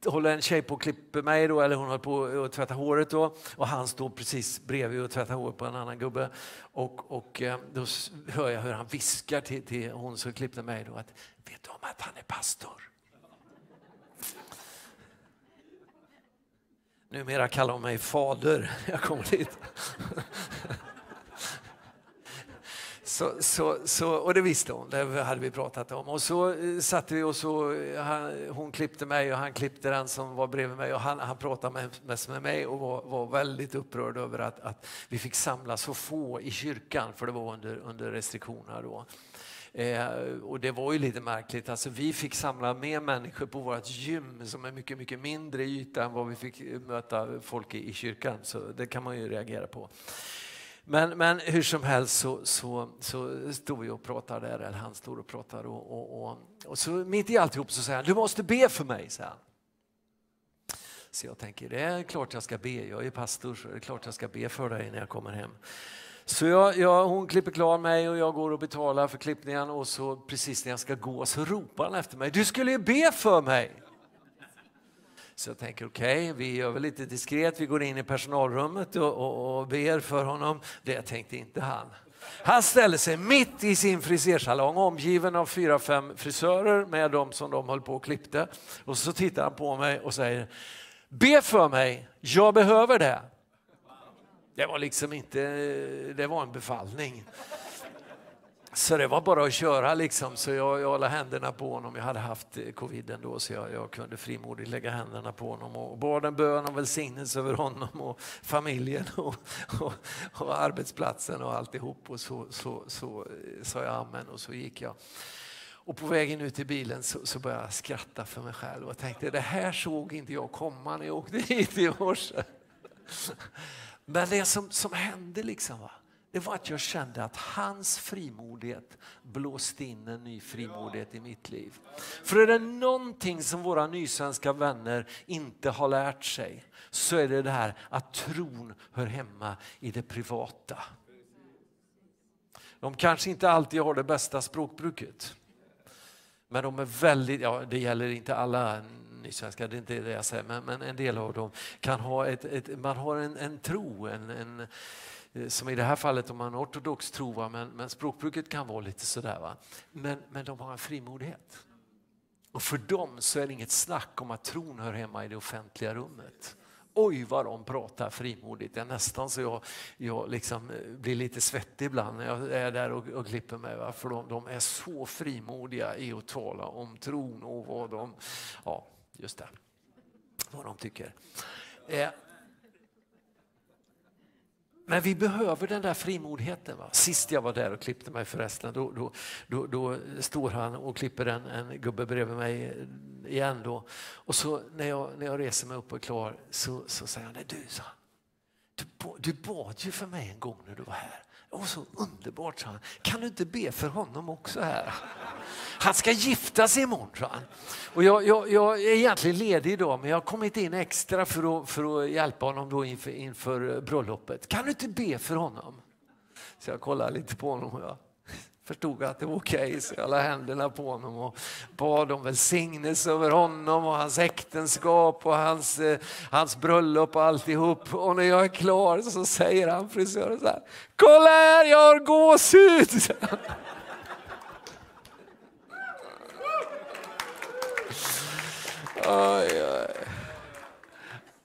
håller en tjej på och klipper mig då, eller hon håller på att tvätta håret då och han står precis bredvid och tvättar håret på en annan gubbe. Och, och eh, då hör jag hur han viskar till, till hon som klippte mig då att vet du om att han är pastor? Numera kallar hon mig fader. Jag kommer dit. Så, så, så, och det visste hon, det hade vi pratat om. Och så eh, satte vi och så, eh, han, hon klippte mig och han klippte den som var bredvid mig och han, han pratade mest med mig och var, var väldigt upprörd över att, att, vi fick samla så få i kyrkan för det var under, under restriktionerna då. Eh, och det var ju lite märkligt, alltså vi fick samla mer människor på vårt gym som är mycket, mycket mindre yta än vad vi fick möta folk i, i kyrkan. Så det kan man ju reagera på. Men, men hur som helst så, så, så stod vi och pratade där, eller han stod och pratade och, och, och, och så mitt i alltihop så säger han, du måste be för mig, så här. Så jag tänker, det är klart jag ska be, jag är pastor så det är klart jag ska be för dig när jag kommer hem. Så jag, jag, hon klipper klar mig och jag går och betalar för klippningen och så precis när jag ska gå så ropar han efter mig, du skulle ju be för mig. Så jag tänker okej, okay, vi gör väl lite diskret, vi går in i personalrummet och, och, och ber för honom. Det tänkte inte han. Han ställer sig mitt i sin frisersalong omgiven av fyra, fem frisörer med dem som de höll på och klippte. Och så tittar han på mig och säger Be för mig, jag behöver det. Det var liksom inte, det var en befallning. Så det var bara att köra liksom. Så jag, jag la händerna på honom. Jag hade haft eh, covid ändå, så jag, jag kunde frimodigt lägga händerna på honom och bad en bön om välsignelse över honom och familjen och, och, och arbetsplatsen och alltihop. Och så, så, så, eh, sa jag amen och så gick jag. Och på vägen ut till bilen så, så började jag skratta för mig själv och tänkte det här såg inte jag komma när jag åkte hit i morse. Men det som, som hände liksom, va? Det var att jag kände att hans frimodighet blåste in en ny frimodighet i mitt liv. För är det någonting som våra nysvenska vänner inte har lärt sig så är det det här att tron hör hemma i det privata. De kanske inte alltid har det bästa språkbruket. Men de är väldigt, ja det gäller inte alla nysvenskar, det är inte det jag säger, men, men en del av dem kan ha ett, ett man har en, en tro, en, en, Eh, som i det här fallet om man har ortodox tro, va? Men, men språkbruket kan vara lite sådär. Va? Men, men de har en frimodighet. Och för dem så är det inget snack om att tron hör hemma i det offentliga rummet. Oj vad de pratar frimodigt. Det är nästan så jag, jag liksom eh, blir lite svettig ibland när jag är där och, och klipper mig. Va? För de, de, är så frimodiga i att tala om tron och vad de, ja just det, vad de tycker. Eh, men vi behöver den där frimodigheten. Va? Sist jag var där och klippte mig förresten, då, då, då, då står han och klipper en, en gubbe bredvid mig igen. Då. Och så när jag, när jag reser mig upp och är klar så, så säger han, du, du, du bad ju för mig en gång när du var här. Det var så underbart, sa han. Kan du inte be för honom också här? Han ska gifta sig imorgon, sa han. Och jag, jag, jag är egentligen ledig idag, men jag har kommit in extra för att, för att hjälpa honom då inför, inför bröllopet. Kan du inte be för honom? Så jag kollar lite på honom. Och jag förstod att det var okej, okay, så jag la händerna på honom och bad om välsignelse över honom och hans äktenskap och hans, eh, hans bröllop och alltihop. Och när jag är klar så säger han frisören så här, kolla här jag har gåshud! Oj, oj.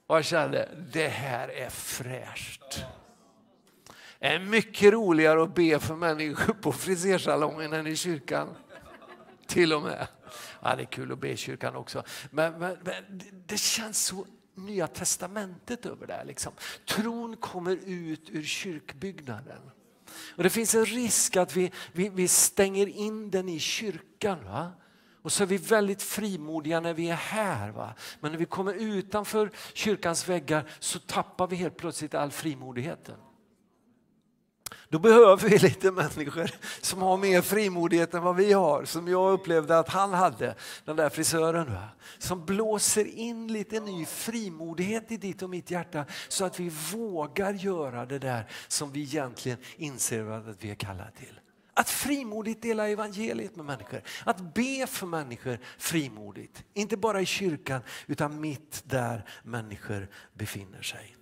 Och jag kände, det här är fräscht är mycket roligare att be för människor på frisersalongen än i kyrkan. Till och med. Ja, det är kul att be i kyrkan också. Men, men, men det känns så Nya testamentet över det här. Liksom. Tron kommer ut ur kyrkbyggnaden. Och Det finns en risk att vi, vi, vi stänger in den i kyrkan. Va? Och så är vi väldigt frimodiga när vi är här. Va? Men när vi kommer utanför kyrkans väggar så tappar vi helt plötsligt all frimodigheten. Då behöver vi lite människor som har mer frimodighet än vad vi har. Som jag upplevde att han hade, den där frisören. Va? Som blåser in lite ny frimodighet i ditt och mitt hjärta så att vi vågar göra det där som vi egentligen inser att vi är kallade till. Att frimodigt dela evangeliet med människor. Att be för människor frimodigt. Inte bara i kyrkan utan mitt där människor befinner sig.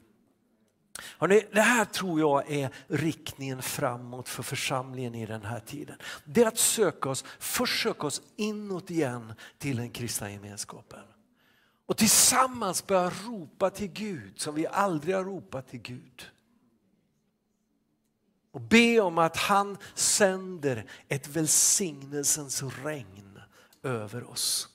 Hörrni, det här tror jag är riktningen framåt för församlingen i den här tiden. Det är att söka oss, försöka oss inåt igen till den kristna gemenskapen. Och tillsammans börja ropa till Gud som vi aldrig har ropat till Gud. Och be om att han sänder ett välsignelsens regn över oss.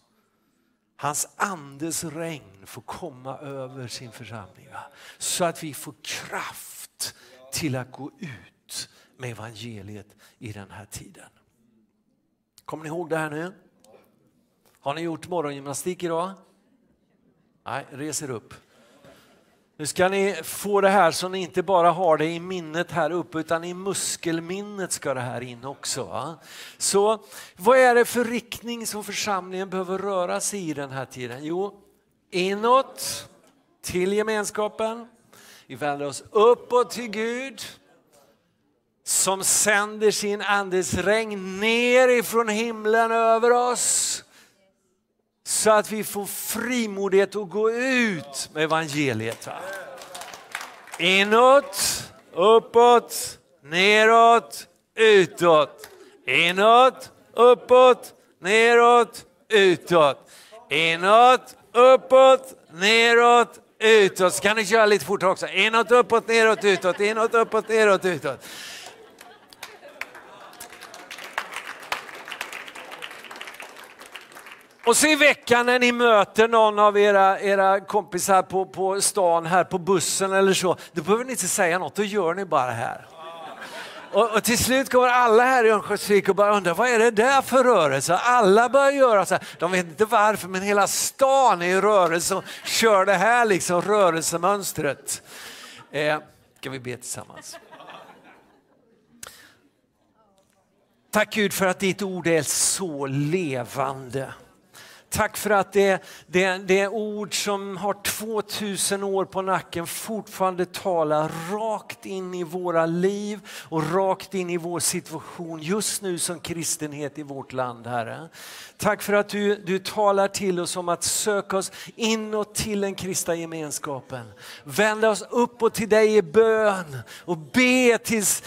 Hans andes regn får komma över sin församling. Va? Så att vi får kraft till att gå ut med evangeliet i den här tiden. Kommer ni ihåg det här nu? Har ni gjort morgongymnastik idag? Nej, reser upp. Nu ska ni få det här så ni inte bara har det i minnet här uppe utan i muskelminnet ska det här in också. Va? Så vad är det för riktning som församlingen behöver röra sig i den här tiden? Jo, inåt till gemenskapen. Vi vänder oss uppåt till Gud som sänder sin andes regn ner ifrån himlen över oss så att vi får frimodighet att gå ut med evangeliet. Va? Inåt, uppåt, neråt, utåt. Inåt, uppåt, neråt, utåt. Inåt, uppåt, neråt, utåt. Så kan ni köra lite fortare också. Inåt, uppåt, neråt, utåt. Inåt, uppåt, neråt, utåt. Och så i veckan när ni möter någon av era, era kompisar på, på stan här på bussen eller så, då behöver ni inte säga något, då gör ni bara här. Och, och, till slut kommer alla här i Örnsköldsvik och bara undrar vad är det där för rörelse? Alla börjar göra så här. De vet inte varför men hela stan är i rörelse och kör det här liksom rörelsemönstret. Eh, ska vi be tillsammans? Tack Gud för att ditt ord är så levande. Tack för att det, det, det ord som har 2000 år på nacken fortfarande talar rakt in i våra liv och rakt in i vår situation just nu som kristenhet i vårt land, Herre. Tack för att du, du talar till oss om att söka oss inåt till den kristna gemenskapen. Vända oss uppåt till dig i bön och be tills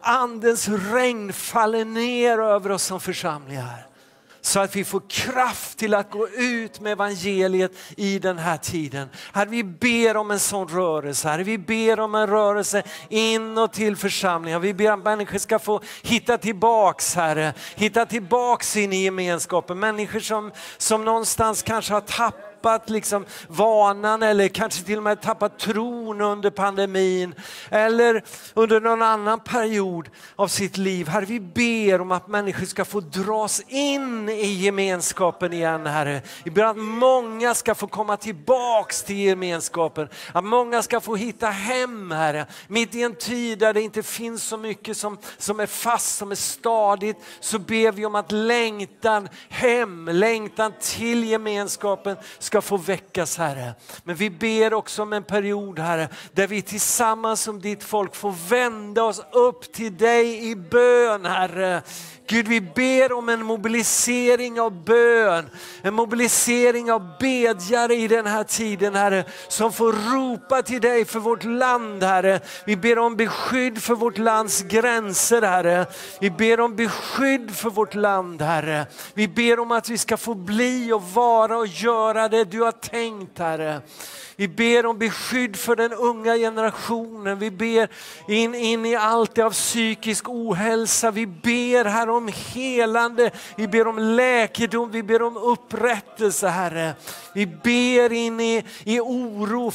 andens regn faller ner över oss som församlingar så att vi får kraft till att gå ut med evangeliet i den här tiden. Herre, vi ber om en sån rörelse. Herre, vi ber om en rörelse inåt till församlingen. Vi ber att människor ska få hitta tillbaks, Herre. Hitta tillbaks in i gemenskapen. Människor som, som någonstans kanske har tappat tappat liksom vanan eller kanske till och med tappat tron under pandemin eller under någon annan period av sitt liv. Herre, vi ber om att människor ska få dras in i gemenskapen igen, Herre. Vi ber att många ska få komma tillbaks till gemenskapen, att många ska få hitta hem, Herre. Mitt i en tid där det inte finns så mycket som, som är fast, som är stadigt, så ber vi om att längtan hem, längtan till gemenskapen ska ska få väckas Herre. Men vi ber också om en period Herre, där vi tillsammans som ditt folk får vända oss upp till dig i bön Herre. Gud, vi ber om en mobilisering av bön, en mobilisering av bedjare i den här tiden, Herre, som får ropa till dig för vårt land, Herre. Vi ber om beskydd för vårt lands gränser, Herre. Vi ber om beskydd för vårt land, Herre. Vi ber om att vi ska få bli och vara och göra det du har tänkt, Herre. Vi ber om beskydd för den unga generationen. Vi ber in, in i allt det av psykisk ohälsa. Vi ber här om helande. Vi ber om läkedom. Vi ber om upprättelse Herre. Vi ber in i, i oro,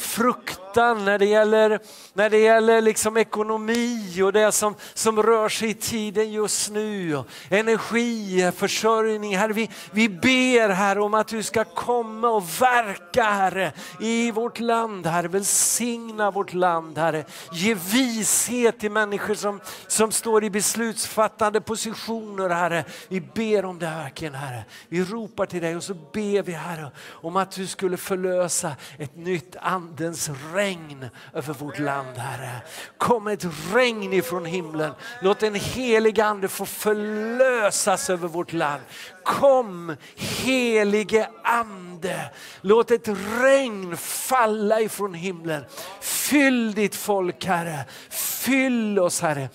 gatan, när det gäller, när det gäller liksom ekonomi och det som, som rör sig i tiden just nu. Energi, försörjning. Herre, vi, vi ber här om att du ska komma och verka Herre i vårt land Herre. Välsigna vårt land Herre. Ge vishet till människor som, som står i beslutsfattande positioner Herre. Vi ber om det verkligen Herre. Vi ropar till dig och så ber vi Herre om att du skulle förlösa ett nytt andens regn regn över vårt land Herre. Kom ett regn ifrån himlen. Låt en helig ande få förlösas över vårt land. Kom helige ande, låt ett regn falla ifrån himlen. Fyll ditt folk Herre, fyll oss Herre.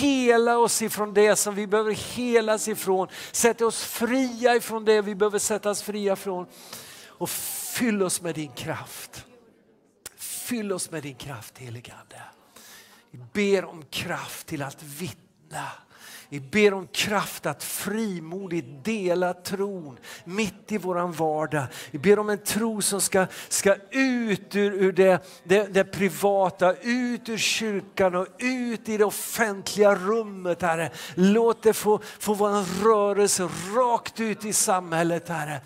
Hela oss ifrån det som vi behöver helas ifrån. Sätt oss fria ifrån det vi behöver sättas fria från. Och fyll oss med din kraft. Fyll oss med din kraft helige Ande. Vi ber om kraft till att vittna vi ber om kraft att frimodigt dela tron mitt i våran vardag. Vi ber om en tro som ska, ska ut ur, ur det, det, det, privata, ut ur kyrkan och ut i det offentliga rummet, Herre. Låt det få, få vara en rörelse rakt ut i samhället, Herre.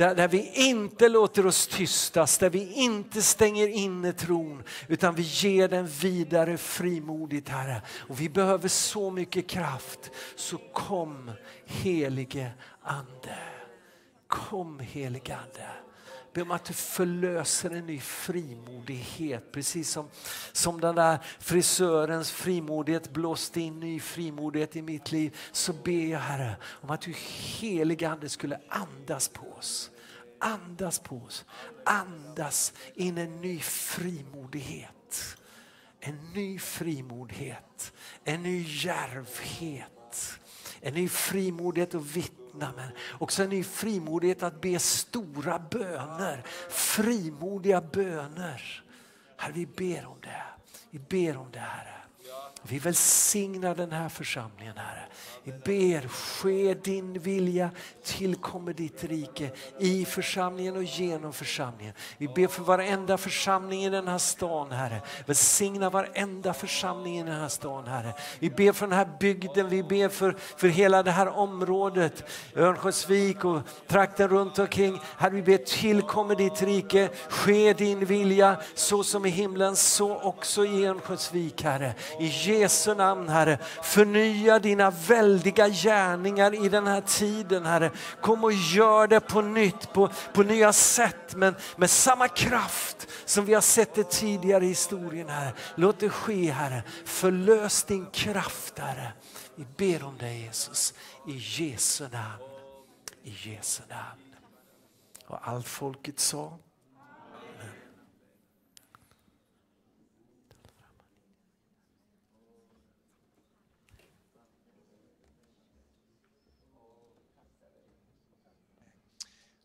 Där, där vi inte låter oss tystas, där vi inte stänger inne tron utan vi ger den vidare frimodigt Herre. Och vi behöver så mycket kraft, så kom helige Ande. Kom helige Ande. Be om att du förlöser en ny frimodighet. Precis som, som den där frisörens frimodighet blåste in ny frimodighet i mitt liv. Så ber jag Herre om att du heliga Ande skulle andas på oss. Andas på oss. Andas in en ny frimodighet. En ny frimodighet. En ny järvhet. En ny frimodighet och vitt öppna. men också en ny frimodighet att be stora böner. Frimodiga böner. Herre, vi ber om det. Vi ber om det, Herre. Vi välsignar den här församlingen, Herre. Vi ber, ske din vilja, tillkommer ditt rike i församlingen och genom församlingen. Vi ber för varenda församling i den här stan, Herre. Välsigna varenda församling i den här stan, Herre. Vi ber för den här bygden, vi ber för, för hela det här området, Örnsköldsvik och trakten runt omkring. Herre, vi ber tillkommer ditt rike, ske din vilja, så som i himlen, så också i Örnsköldsvik, Herre. I Jesu namn, Herre. Förnya dina väldiga gärningar i den här tiden, Herre. Kom och gör det på nytt, på, på nya sätt, men med samma kraft som vi har sett det tidigare i historien, Herre. Låt det ske, Herre. Förlös din kraft, Herre. Vi ber om dig, Jesus, i Jesu namn. I Jesu namn. Och allt folket sa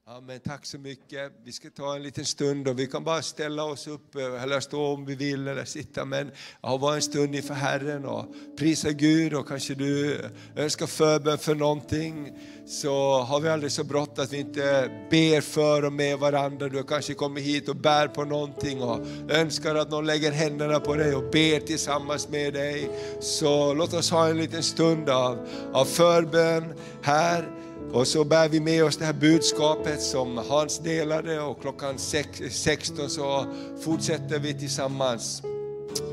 Amen, tack så mycket. Vi ska ta en liten stund och vi kan bara ställa oss upp eh, eller stå om vi vill eller sitta. Men ja, vara en stund inför Herren och prisa Gud och kanske du önskar förbön för någonting. Så har vi aldrig så brått att vi inte ber för och med varandra. Du kanske kommer hit och bär på någonting och önskar att någon lägger händerna på dig och ber tillsammans med dig. Så låt oss ha en liten stund av, av förbön här. Och så bär vi med oss det här budskapet som Hans delade och klockan 16 så fortsätter vi tillsammans.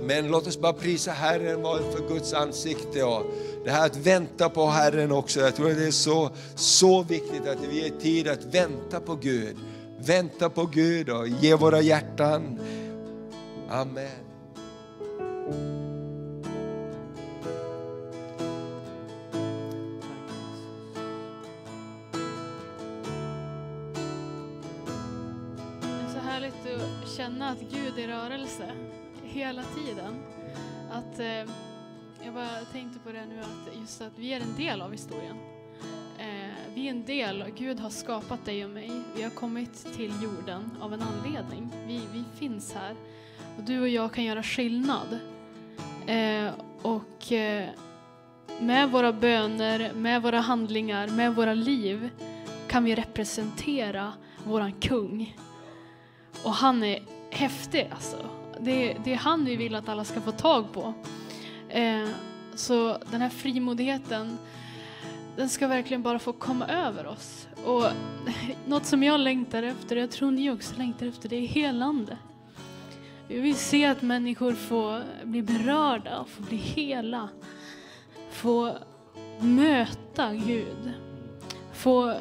Men låt oss bara prisa Herren för Guds ansikte och det här att vänta på Herren också. Jag tror att det är så, så viktigt att vi ger tid att vänta på Gud. Vänta på Gud och ge våra hjärtan. Amen. Att Gud är i rörelse hela tiden. Att, eh, jag bara tänkte på det nu, att just att vi är en del av historien. Eh, vi är en del, Gud har skapat dig och mig. Vi har kommit till jorden av en anledning. Vi, vi finns här. Och du och jag kan göra skillnad. Eh, och eh, med våra böner, med våra handlingar, med våra liv kan vi representera våran kung. Och han är häftig alltså. Det, det är han vi vill att alla ska få tag på. Eh, så den här frimodigheten, den ska verkligen bara få komma över oss. Och något som jag längtar efter, jag tror ni också längtar efter, det är helande. Vi vill se att människor får bli berörda och bli hela. Få möta Gud. Få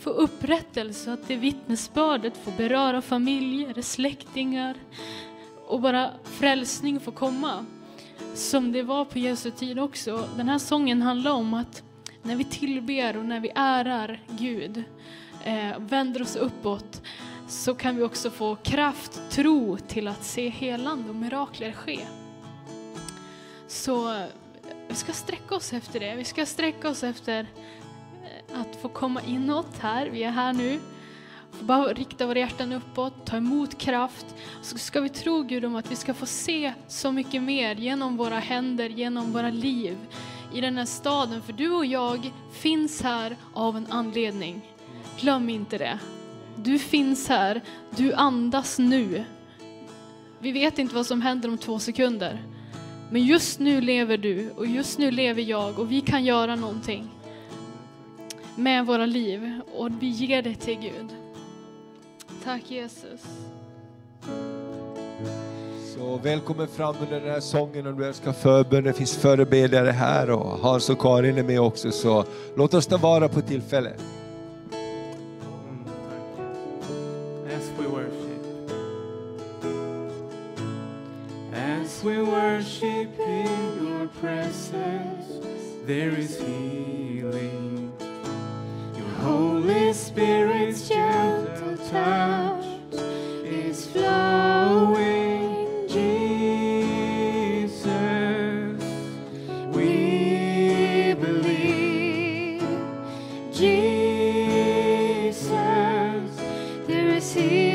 få upprättelse, att det vittnesbördet får beröra familjer, släktingar och bara frälsning får komma. Som det var på Jesu tid också. Den här sången handlar om att när vi tillber och när vi ärar Gud, eh, vänder oss uppåt, så kan vi också få kraft, tro till att se helande och mirakler ske. Så eh, vi ska sträcka oss efter det. Vi ska sträcka oss efter att få komma inåt här. Vi är här nu. Bara rikta våra hjärtan uppåt, ta emot kraft. Så ska vi tro Gud om att vi ska få se så mycket mer genom våra händer, genom våra liv i den här staden. För du och jag finns här av en anledning. Glöm inte det. Du finns här, du andas nu. Vi vet inte vad som händer om två sekunder. Men just nu lever du och just nu lever jag och vi kan göra någonting med våra liv och vi ger det till Gud. Tack Jesus. Så välkommen fram under den här sången om du älskar förbön. Det finns förebedjare här och Hans och Karin är med också. Så låt oss ta vara på tillfället. As we worship, as we worship in your presence, there is healing. Holy Spirit's gentle touch is flowing, Jesus. We believe, Jesus. There is healing